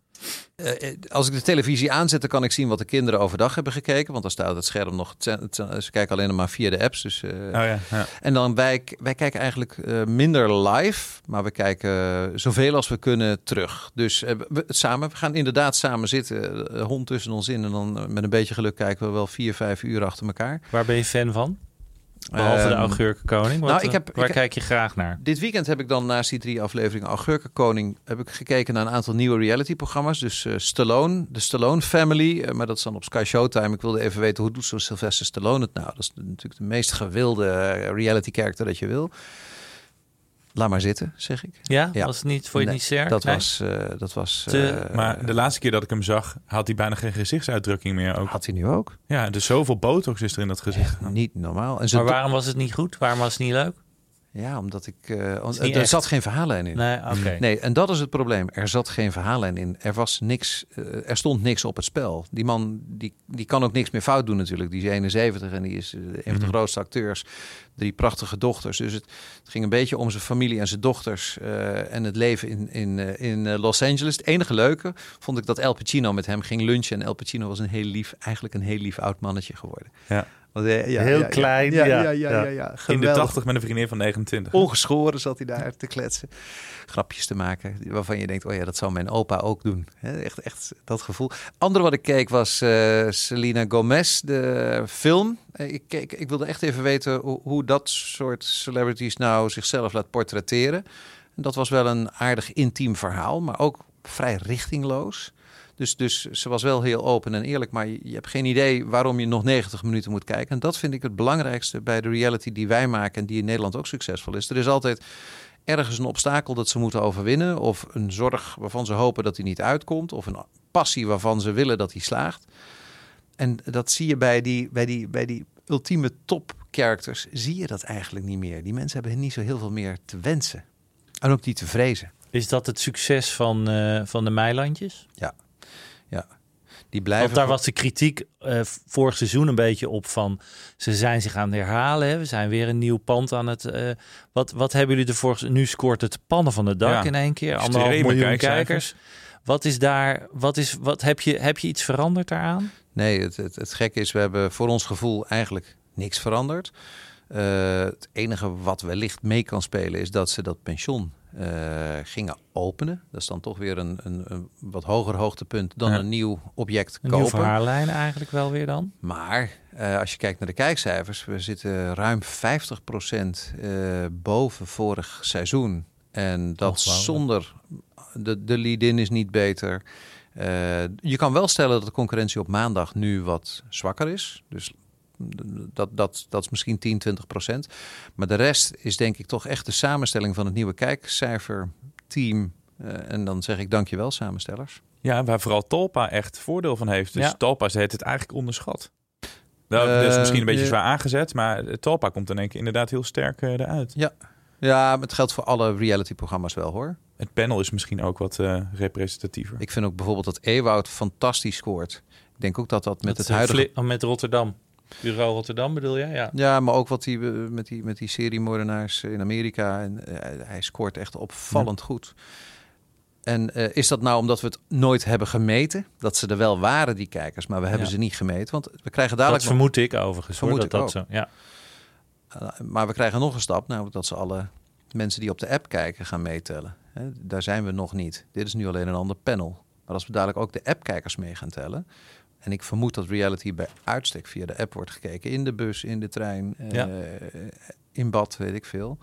Eh, eh, als ik de televisie aanzet, dan kan ik zien wat de kinderen overdag hebben gekeken. Want dan staat het scherm nog... Ze kijken alleen maar via de apps. Dus, eh, Oh ja, ja. En dan wij, wij kijken eigenlijk minder live, maar we kijken zoveel als we kunnen terug. Dus we, samen, we gaan inderdaad samen zitten, de hond tussen ons in. En dan met een beetje geluk kijken we wel vier, vijf uur achter elkaar. Waar ben je fan van? Behalve de Ehm, augurkenkoning. Wat, nou, ik eh, heb- waar ik- kijk je graag naar? Dit weekend heb ik dan naast die drie afleveringen Augurkenkoning... heb ik gekeken naar een aantal nieuwe reality-programma's. Dus eh, Stallone, de Stallone Family. eh, maar dat is dan op Sky Showtime. Ik wilde even weten, hoe doet zo'n Sylvester Stallone het nou? Dat is natuurlijk de meest gewilde eh, reality-character dat je wil. Laat maar zitten, zeg ik. Ja? Ja. Was het niet, vond je Nee, niet sterk? Dat Nee? was... eh, dat was Te- eh, Maar de laatste keer dat ik hem zag, had hij bijna geen gezichtsuitdrukking meer. Ook. had hij nu ook. Ja, dus zoveel botox is er in dat gezicht. Niet normaal. En Maar waarom was het niet goed? Waarom was het niet leuk? Ja, omdat ik... eh, niet er echt. zat geen verhaallijn in. Nee. Nee, en dat is het probleem. Er zat geen verhaallijn in. Er was niks, eh, er stond niks op het spel. Die man die, die kan ook niks meer fout doen natuurlijk. Die is 71 en die is eh, een van de grootste acteurs. Drie prachtige dochters. Dus het, het ging een beetje om zijn familie en zijn dochters eh, en het leven in, in, eh, in eh, Los Angeles. Het enige leuke vond ik dat El Pacino met hem ging lunchen. En El Pacino was een heel lief, eigenlijk een heel lief oud mannetje geworden. Ja. Want, eh, ja, Heel ja, ja. klein, Ja, ja. ja, ja. In de Geweldig. 80 met een vriendin van 29. Ongeschoren zat hij daar te kletsen. Grapjes te maken waarvan je denkt, oh ja, dat zou mijn opa ook doen. Hè, Echt, echt dat gevoel. Andere wat ik keek was eh Selena Gomez, de film. Eh, Ik, keek, ik wilde echt even weten hoe, hoe dat soort celebrities nou zichzelf laat portretteren. En dat was wel een aardig intiem verhaal, maar ook vrij richtingloos. Dus, dus ze was wel heel open en eerlijk, maar je, je hebt geen idee waarom je nog 90 minuten moet kijken. En dat vind ik het belangrijkste bij de reality die wij maken en die in Nederland ook succesvol is. Er is altijd ergens een obstakel dat ze moeten overwinnen, of een zorg waarvan ze hopen dat die niet uitkomt, of een passie waarvan ze willen dat die slaagt. En dat zie je bij die, bij die, bij die ultieme top characters, zie je dat eigenlijk niet meer. Die mensen hebben niet zo heel veel meer te wensen. En ook niet te vrezen. Is dat het succes van, eh, van de Meilandjes? Ja. Die blijven. Want daar was de kritiek eh, vorig seizoen een beetje op van... ze zijn zich aan het herhalen. Hè? We zijn weer een nieuw pand aan het... eh, wat, wat hebben jullie ervoor... Nu scoort het pannen van het dak Ja. in één keer. Anderhalf Extreme miljoen kijkcijfers. kijkers. Wat is daar... Wat is, wat, heb, je, heb je iets veranderd daaraan? Nee, het, het, het gekke is, we hebben voor ons gevoel eigenlijk niks veranderd. Eh, het enige wat wellicht mee kan spelen is dat ze dat pensioen gingen openen. Dat is dan toch weer een, een, een wat hoger hoogtepunt dan Ja. een nieuw object Een kopen. nieuwe verhaallijn eigenlijk wel weer dan. Maar eh, als je kijkt naar de kijkcijfers, we zitten ruim 50% eh, boven vorig seizoen. En dat Ongelooflijk. zonder de, de lead-in is niet beter. Eh, je kan wel stellen dat de concurrentie op maandag nu wat zwakker is. Dus dat, dat, dat is misschien 10, 20 procent. Maar de rest is denk ik toch echt de samenstelling van het nieuwe kijkcijferteam. Eh, en dan zeg ik dankjewel samenstellers. Ja, waar vooral Talpa echt voordeel van heeft. Dus Ja. Talpa heeft het eigenlijk onderschat. Nou, dat is Eh, misschien een beetje je- zwaar aangezet, maar Talpa komt in één keer inderdaad heel sterk eh, eruit. Ja, maar het geldt voor alle reality-programma's wel hoor. Het panel is misschien ook wat eh, representatiever. Ik vind ook bijvoorbeeld dat Ewoud fantastisch scoort. Ik denk ook dat dat met Dat, het eh, huidige... Met Rotterdam. Bureau Rotterdam bedoel je? Ja. Ja, maar ook wat hij eh, met die, met die seriemoordenaars in Amerika. En, eh, hij scoort echt opvallend goed. En eh, is dat nou omdat we het nooit hebben gemeten? Dat ze er wel waren, die kijkers, maar we hebben Ja. ze niet gemeten. Want we krijgen Dat dadelijk... nog- vermoed ik overigens. hoor, dat ik dat ook. zo. Ja. Uh, maar we krijgen nog een stap, namelijk dat ze alle mensen die op de app kijken gaan meetellen. Daar zijn we nog niet. Dit is nu alleen een ander panel. Maar als we dadelijk ook de appkijkers mee gaan tellen. En ik vermoed dat reality bij uitstek via de app wordt gekeken. In de bus, in de trein, eh, in bad, weet ik veel.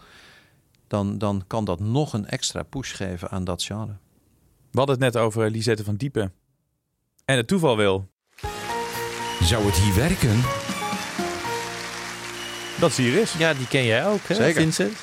Dan, dan kan dat nog een extra push geven aan dat genre. We hadden het net over Lisette van Diepen. En het toeval wil. Zou het hier werken? Dat ze hier is. ja, die ken jij ook, hè, Zeker. Vincent?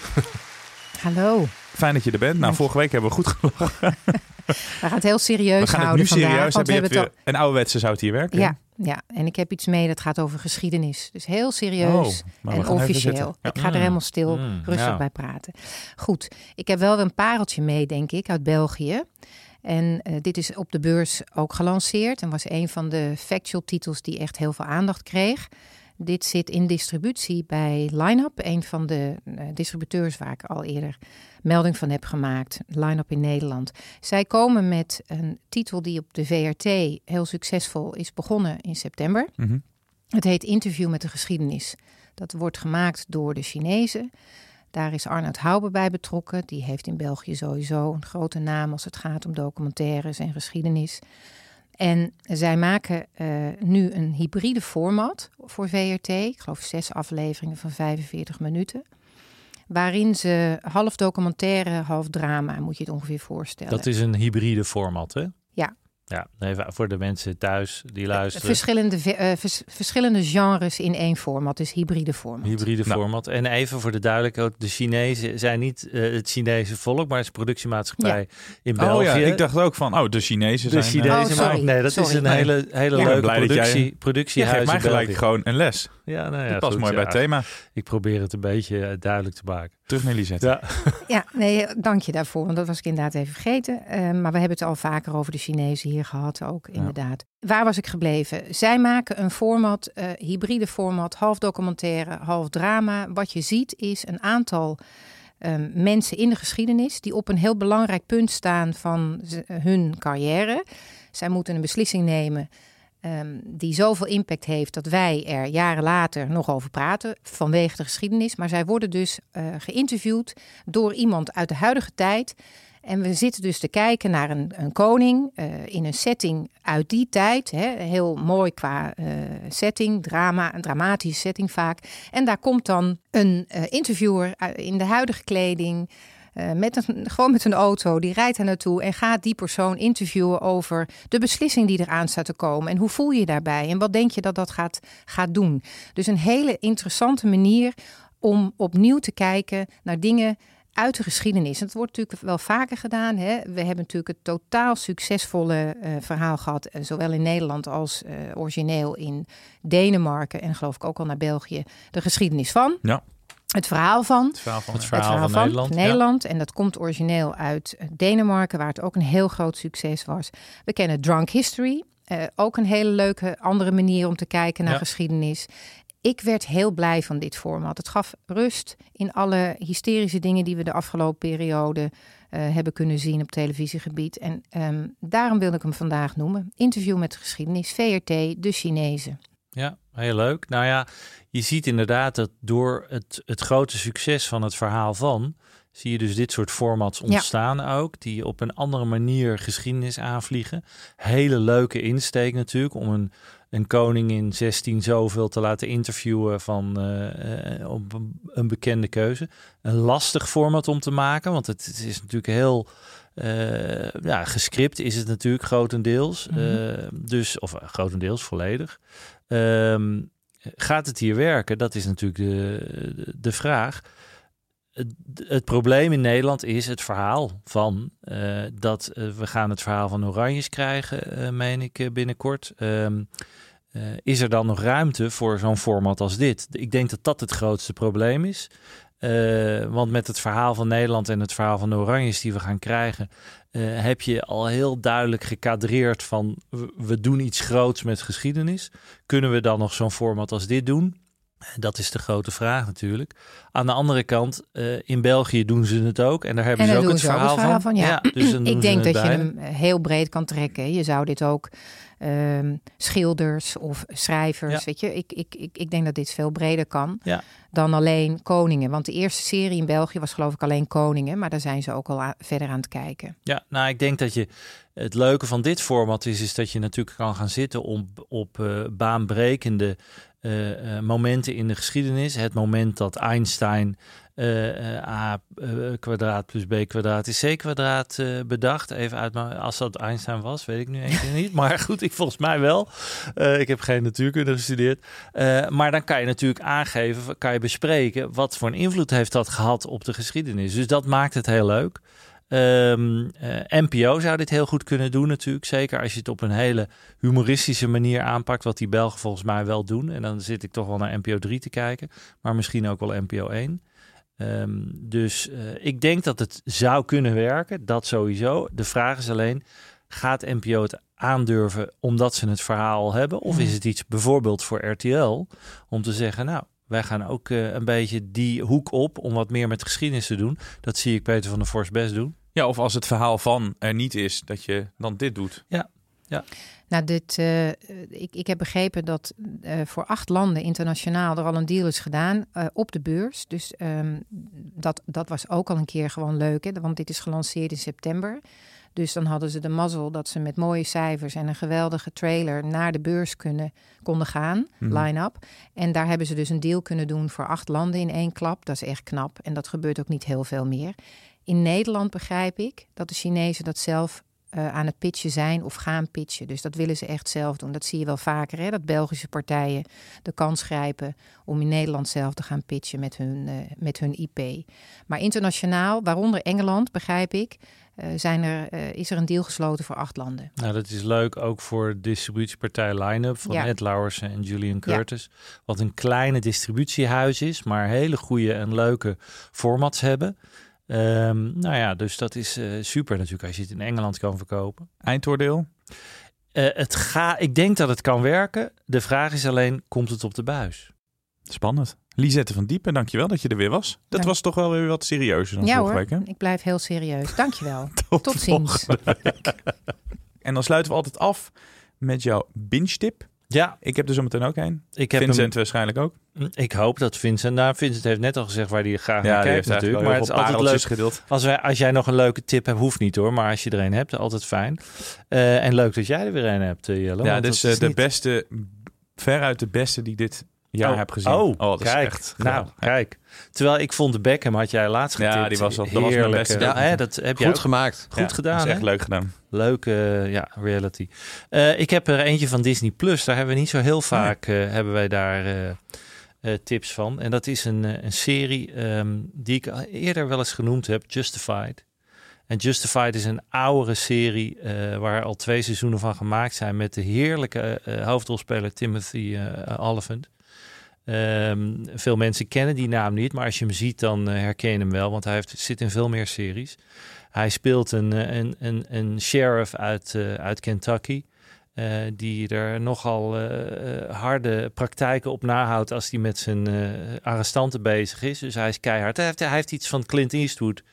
Hallo. Fijn dat je er bent. Nou, vorige week hebben we goed gelachen. We gaan het heel serieus We gaan het houden nu vandaag. serieus want hebben. we Je hebben hebt het weer een ouderwetse zou het hier werken. ja, ja, en ik heb iets mee dat gaat over geschiedenis. Dus heel serieus Oh, en officieel. Ja. Ik ga er Mm. helemaal stil, Mm, rustig ja. bij praten. Goed, ik heb wel een pareltje mee, denk ik, uit België. En eh, dit is op de beurs ook gelanceerd en was een van de factual titels die echt heel veel aandacht kreeg. Dit zit in distributie bij Lineup, een van de eh, distributeurs waar ik al eerder melding van heb gemaakt. Lineup in Nederland. Zij komen met een titel die op de VRT heel succesvol is begonnen in september. Mhm. Het heet Interview met de geschiedenis. Dat wordt gemaakt door de Chinezen. Daar is Arnoud Houber bij betrokken. Die heeft in België sowieso een grote naam als het gaat om documentaires en geschiedenis. En zij maken eh, nu een hybride format voor VRT. Ik geloof zes afleveringen van 45 minuten. Waarin ze half documentaire, half drama, moet je het ongeveer voorstellen. Dat is een hybride format, hè? Ja. Ja, even voor de mensen thuis die luisteren. verschillende, ve- eh, vers- verschillende genres in één format, dus hybride format. Hybride Nou. format. En even voor de duidelijkheid, de Chinezen zijn niet eh, het Chinese volk, maar het is een productiemaatschappij in België. Oh ja, ik dacht ook van, oh, de Chinezen de zijn... eh, Chinezen, Oh, maar nee, dat Sorry. is een Nee. hele, hele Ja. Leuke jij- productie, je productiehuis geeft mij in gelijk gewoon een les. Ja, nou ja, Dat past goed, mooi bij het thema. Ik probeer het een beetje eh, duidelijk te maken. Terug naar Lisette. Ja. Ja, nee, dank je daarvoor, want dat was ik inderdaad even vergeten. Eh, maar we hebben het al vaker over de Chinezen hier gehad, ook inderdaad. Waar was ik gebleven? Zij maken een format, eh, hybride format, half documentaire, half drama. Wat je ziet is een aantal ehm, mensen in de geschiedenis die op een heel belangrijk punt staan van hun carrière. Zij moeten een beslissing nemen ehm, die zoveel impact heeft dat wij er jaren later nog over praten vanwege de geschiedenis. Maar zij worden dus eh, geïnterviewd door iemand uit de huidige tijd. En we zitten dus te kijken naar een, een koning eh, in een setting uit die tijd. Hè, heel mooi qua eh, setting, drama, een dramatische setting vaak. En daar komt dan een eh, interviewer in de huidige kleding. met een, gewoon met een auto, die rijdt er naartoe en gaat die persoon interviewen over de beslissing die eraan staat te komen. En hoe voel je je daarbij? En wat denk je dat dat gaat, gaat doen? Dus een hele interessante manier om opnieuw te kijken naar dingen uit de geschiedenis. Het wordt natuurlijk wel vaker gedaan. Hè? We hebben natuurlijk het totaal succesvolle eh, verhaal gehad, eh, zowel in Nederland als eh, origineel in Denemarken en geloof ik ook al naar België. De geschiedenis van. Ja. Het verhaal van. Het verhaal van... Het Het verhaal, van, Nederland. ja. Nederland. En dat komt origineel uit Denemarken, waar het ook een heel groot succes was. We kennen Drunk History. eh, ook een hele leuke andere manier om te kijken naar Ja. geschiedenis. Ik werd heel blij van dit format. Het gaf rust in alle hysterische dingen die we de afgelopen periode eh, hebben kunnen zien op televisiegebied. En ehm, daarom wil ik hem vandaag noemen. Interview met de geschiedenis, VRT, de Chinezen. Ja, heel leuk. Nou ja, je ziet inderdaad dat door het, het grote succes van het verhaal van zie je dus dit soort formats ontstaan ook, die op een andere manier geschiedenis aanvliegen. Hele leuke insteek natuurlijk om een, een koning in 16 zoveel te laten interviewen van eh, eh, op een, bekende keuze. Een lastig format om te maken, want het, het is natuurlijk heel eh, ja, gescript is het natuurlijk grotendeels. Mhm. Dus, of grotendeels volledig. Ehm, gaat het hier werken? Dat is natuurlijk de, de, de vraag. Het, probleem in Nederland is het verhaal van eh, dat eh, we gaan het verhaal van Oranjes krijgen, eh, meen ik binnenkort. Ehm, eh, is er dan nog ruimte voor zo'n format als dit? Ik denk dat dat het grootste probleem is. Want met het verhaal van Nederland en het verhaal van de Oranjes die we gaan krijgen, heb je al heel duidelijk gekadreerd van we doen iets groots met geschiedenis. Kunnen we dan nog zo'n format als dit doen? Dat is de grote vraag natuurlijk. Aan de andere kant, eh, in België doen ze het ook. En daar hebben En ze ook het ook verhaal, het verhaal van. Ja, dus ik denk dat je hem heel breed kan trekken. Je zou dit ook ehm, schilders of schrijvers, Ja. weet je. Ik, ik, ik, ik denk dat dit veel breder kan Ja. dan alleen koningen. Want de eerste serie in België was geloof ik alleen koningen. Maar daar zijn ze ook al verder aan het kijken. Ja, nou, ik denk dat je het leuke van dit format is, is dat je natuurlijk kan gaan zitten op, op eh, baanbrekende eh, eh, momenten in de geschiedenis. Het moment dat Einstein eh, a kwadraat plus b kwadraat is c kwadraat bedacht. Even uit als dat Einstein was, weet ik nu keer niet. Maar goed, ik volgens mij wel. Ik heb geen natuurkunde gestudeerd. Maar dan kan je natuurlijk aangeven, kan je bespreken wat voor een invloed heeft dat gehad op de geschiedenis. Dus dat maakt het heel leuk. Ehm, eh, NPO zou dit heel goed kunnen doen natuurlijk. Zeker als je het op een hele humoristische manier aanpakt. Wat die Belgen volgens mij wel doen. En dan zit ik toch wel naar NPO 3 te kijken. Maar misschien ook wel NPO 1. Ehm, dus eh, ik denk dat het zou kunnen werken. Dat sowieso. De vraag is alleen, gaat NPO het aandurven omdat ze het verhaal al hebben? Of is het iets bijvoorbeeld voor RTL om te zeggen, nou, wij gaan ook eh, een beetje die hoek op om wat meer met geschiedenis te doen. Dat zie ik Peter van der Vorst best doen. Ja, of als het verhaal van er niet is, dat je dan dit doet. Ja, ja. Nou, dit, eh, ik, ik heb begrepen dat eh, voor acht landen internationaal er al een deal is gedaan eh, op de beurs. Dus ehm, dat, dat was ook al een keer gewoon leuk, hè? want dit is gelanceerd in september. Dus dan hadden ze de mazzel dat ze met mooie cijfers en een geweldige trailer naar de beurs kunnen, konden gaan, Mhm. line-up. En daar hebben ze dus een deal kunnen doen voor acht landen in één klap. Dat is echt knap en dat gebeurt ook niet heel veel meer. In Nederland begrijp ik dat de Chinezen dat zelf eh, aan het pitchen zijn of gaan pitchen. Dus dat willen ze echt zelf doen. Dat zie je wel vaker, hè? dat Belgische partijen de kans grijpen om in Nederland zelf te gaan pitchen met hun, eh, met hun IP. Maar internationaal, waaronder Engeland, begrijp ik, eh, zijn er, is er een deal gesloten voor acht landen. Nou, dat is leuk ook voor distributiepartij Line-Up van Ja. Ed en Julian Ja. Curtis. Wat een kleine distributiehuis is, maar hele goede en leuke formats hebben. Ehm, nou ja, dus dat is eh, super natuurlijk als je het in Engeland kan verkopen. Eindoordeel? Eh, het ga, ik denk dat het kan werken. De vraag is alleen, komt het op de buis? Spannend. Lisette van Diepen, dankjewel dat je er weer was. Dat Dank- was toch wel weer wat serieuzer dan ja vorige hoor, week, hè? ik blijf heel serieus. Dankjewel. Tot, ziens. En dan sluiten we altijd af met jouw binge-tip. Ja. Ik heb er zo meteen ook een. Ik heb Vincent hem- waarschijnlijk ook. Ik hoop dat Vincent... Nou, Vincent heeft net al gezegd waar hij graag Ja, naar kijkt natuurlijk. Maar het is altijd leuk gedeeld. Als, wij, als jij nog een leuke tip hebt, hoeft niet hoor. Maar als je er een hebt, altijd fijn. Eh, en leuk dat jij er weer een hebt, eh, Jelle. Ja, dus dat eh, is de niet- beste, veruit de beste die dit jaar Oh, heb gezien. Oh, dat is kijk. echt nou, kijk. Terwijl ik vond de Beckham, had jij laatst Ja, getipt. die was al- dat was mijn beste hè, dat heb Goed jij ook gemaakt. Goed Ja, gedaan, dat is echt hè? leuk gedaan. Leuke eh, ja, reality. Eh, ik heb er eentje van Disney Plus. Daar hebben we niet zo heel vaak eh, hebben wij daar tips van. En dat is een, een serie ehm, die ik eerder wel eens genoemd heb, Justified. En Justified is een oudere serie waar al twee seizoenen van gemaakt zijn met de heerlijke hoofdrolspeler Timothy Olyphant. Ehm, veel mensen kennen die naam niet, maar als je hem ziet, dan eh, herken je hem wel, want hij heeft, zit in veel meer series. Hij speelt een, eh, een, een, een sheriff uit, eh, uit Kentucky. die er nogal harde praktijken op nahoudt als hij met zijn arrestanten bezig is. Dus hij is keihard. Hij heeft, hij heeft iets van Clint Eastwood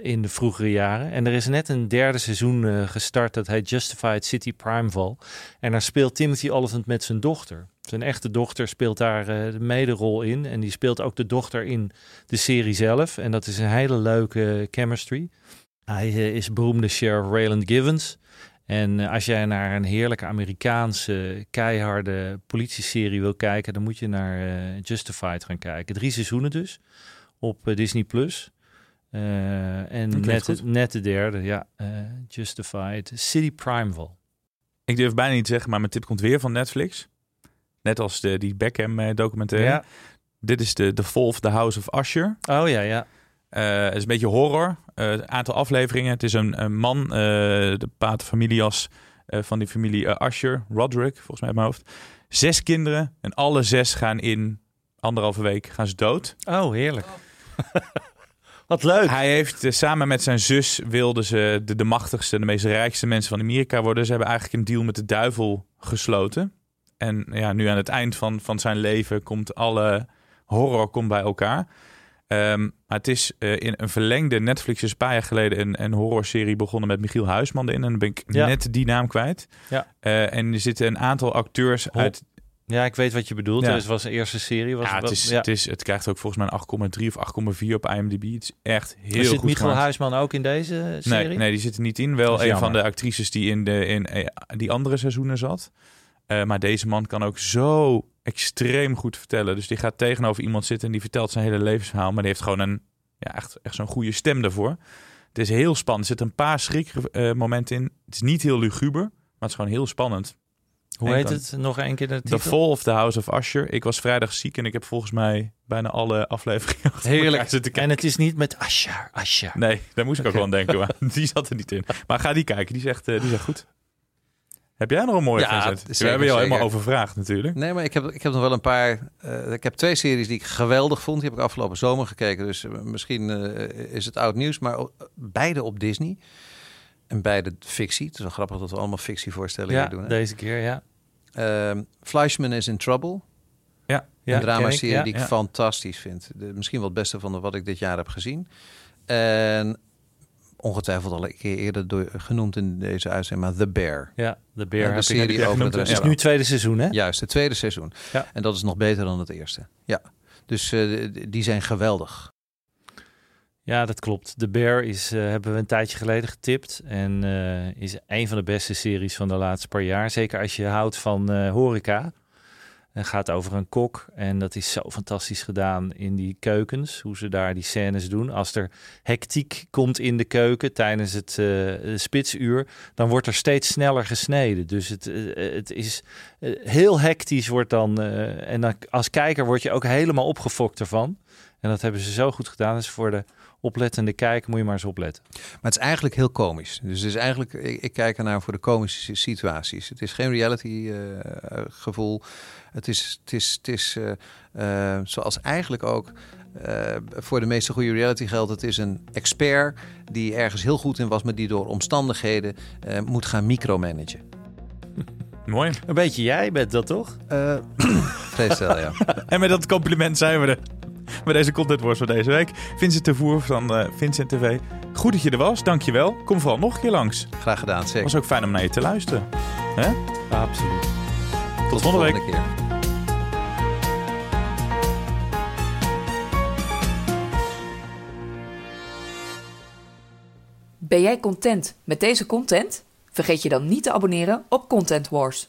in de vroegere jaren. En er is net een derde seizoen gestart. Dat heet Justified City Primeval. En daar speelt Timothy Olyphant met zijn dochter. Zijn echte dochter speelt daar eh, de mederol in. En die speelt ook de dochter in de serie zelf. En dat is een hele leuke chemistry. Hij eh, is beroemde sheriff Rayland Givens. En eh, als jij naar een heerlijke Amerikaanse keiharde politieserie wil kijken, dan moet je naar eh, Justified gaan kijken. Drie seizoenen dus op eh, Disney Plus. Eh, en net, net de derde, ja, eh, Justified. City Primeval. Ik durf bijna niet te zeggen, maar mijn tip komt weer van Netflix. Net als de, die Beckham eh, documentaire. Ja. Dit is de The Fall of the House of Usher. Oh ja, ja. Eh, het is een beetje horror. Eh, Een aantal afleveringen. Het is een, een man, eh, de pater familias eh, van die familie eh, Usher, Roderick, volgens mij uit mijn hoofd. Zes kinderen en alle zes gaan in anderhalve week gaan ze dood. Oh, heerlijk. Wat leuk. Hij heeft eh, samen met zijn zus wilden ze de, de machtigste, de meest rijkste mensen van Amerika worden. Ze hebben eigenlijk een deal met de duivel gesloten. En ja, nu aan het eind van, van zijn leven komt alle horror komt bij elkaar. Ehm, maar het is eh, in een verlengde Netflix is een paar jaar geleden een, een horrorserie begonnen met Michiel Huisman erin. En dan ben ik Ja. net die naam kwijt. Ja. Eh, en er zitten een aantal acteurs uit. Ja, ik weet wat je bedoelt. Ja. Het was de eerste serie. Was Ja, het, is, ja. Het, is, het krijgt ook volgens mij een 8,3 of 8,4 op IMDb. Het is echt heel Maar zit goed Michiel gemaakt. Huisman ook in deze serie? Nee, nee, die zit er niet in. Wel een van de actrices die in, de, in eh, die andere seizoenen zat. Eh, maar deze man kan ook zo extreem goed vertellen. Dus die gaat tegenover iemand zitten en die vertelt zijn hele levensverhaal. Maar die heeft gewoon een, ja, echt, echt zo'n goede stem daarvoor. Het is heel spannend. Er zitten een paar schrikmomenten in. Het is niet heel luguber, maar het is gewoon heel spannend. Hoe heet het? Nog één keer de titel? The Fall of the House of Usher. Ik was vrijdag ziek en ik heb volgens mij bijna alle afleveringen Heerlijk. zitten kijken. En het is niet met Asher, Asher. Nee, daar moest ik ook wel aan denken. Maar die zat er niet in. Maar ga die kijken, die is echt, eh, die is echt goed. Heb jij nog een mooie Ja, Vincent? zeker, We hebben je al helemaal overvraagd natuurlijk. Nee, maar ik heb, ik heb nog wel een paar. eh, ik heb twee series die ik geweldig vond. Die heb ik afgelopen zomer gekeken. Dus eh, misschien eh, is het oud nieuws. Maar o- beide op Disney. En beide fictie. Het is wel grappig dat we allemaal fictievoorstellingen Ja, doen. Hè? deze keer, ja. Ehm, Fleischman is in Trouble. Ja, Ja, een drama-serie ja, die ik ja. fantastisch vind. De, misschien wel het beste van de, wat ik dit jaar heb gezien. En ongetwijfeld al een keer eerder door, genoemd in deze uitzending, maar The Bear. Ja, de beer Ja, de heb ik serie over het Het is nu tweede seizoen, hè? Juist, het tweede seizoen. Ja. En dat is nog beter dan het eerste. Ja, dus eh, die zijn geweldig. Ja, dat klopt. De Bear is, eh, hebben we een tijdje geleden getipt. En eh, is een van de beste series van de laatste paar jaar. Zeker als je houdt van eh, horeca. Het gaat over een kok. En dat is zo fantastisch gedaan in die keukens. Hoe ze daar die scènes doen. Als er hectiek komt in de keuken tijdens het eh, spitsuur. Dan wordt er steeds sneller gesneden. Dus het, eh, het is eh, heel hectisch wordt dan. eh, en als kijker word je ook helemaal opgefokt ervan. En dat hebben ze zo goed gedaan. Dus voor de oplettende kijker moet je maar eens opletten. Maar het is eigenlijk heel komisch. Dus het is eigenlijk, ik, ik kijk ernaar voor de komische situaties. Het is geen reality eh, gevoel. Het is, het is, het is eh, eh, zoals eigenlijk ook eh, voor de meeste goede reality geldt. Het is een expert die ergens heel goed in was, maar die door omstandigheden eh, moet gaan micromanagen. Mooi. Een beetje jij bent dat toch? Eh vrees wel, ja. En met dat compliment zijn we er. Met deze content Wars van deze week. Vincent de Voer van eh, Vincent TV. Goed dat je er was, dankjewel. Kom vooral nog een keer langs. Graag gedaan, Het zeker. was ook fijn om naar je te luisteren. Hè? Absoluut. Tot volgende week. keer. Ben jij content met deze content? Vergeet je dan niet te abonneren op Content Wars.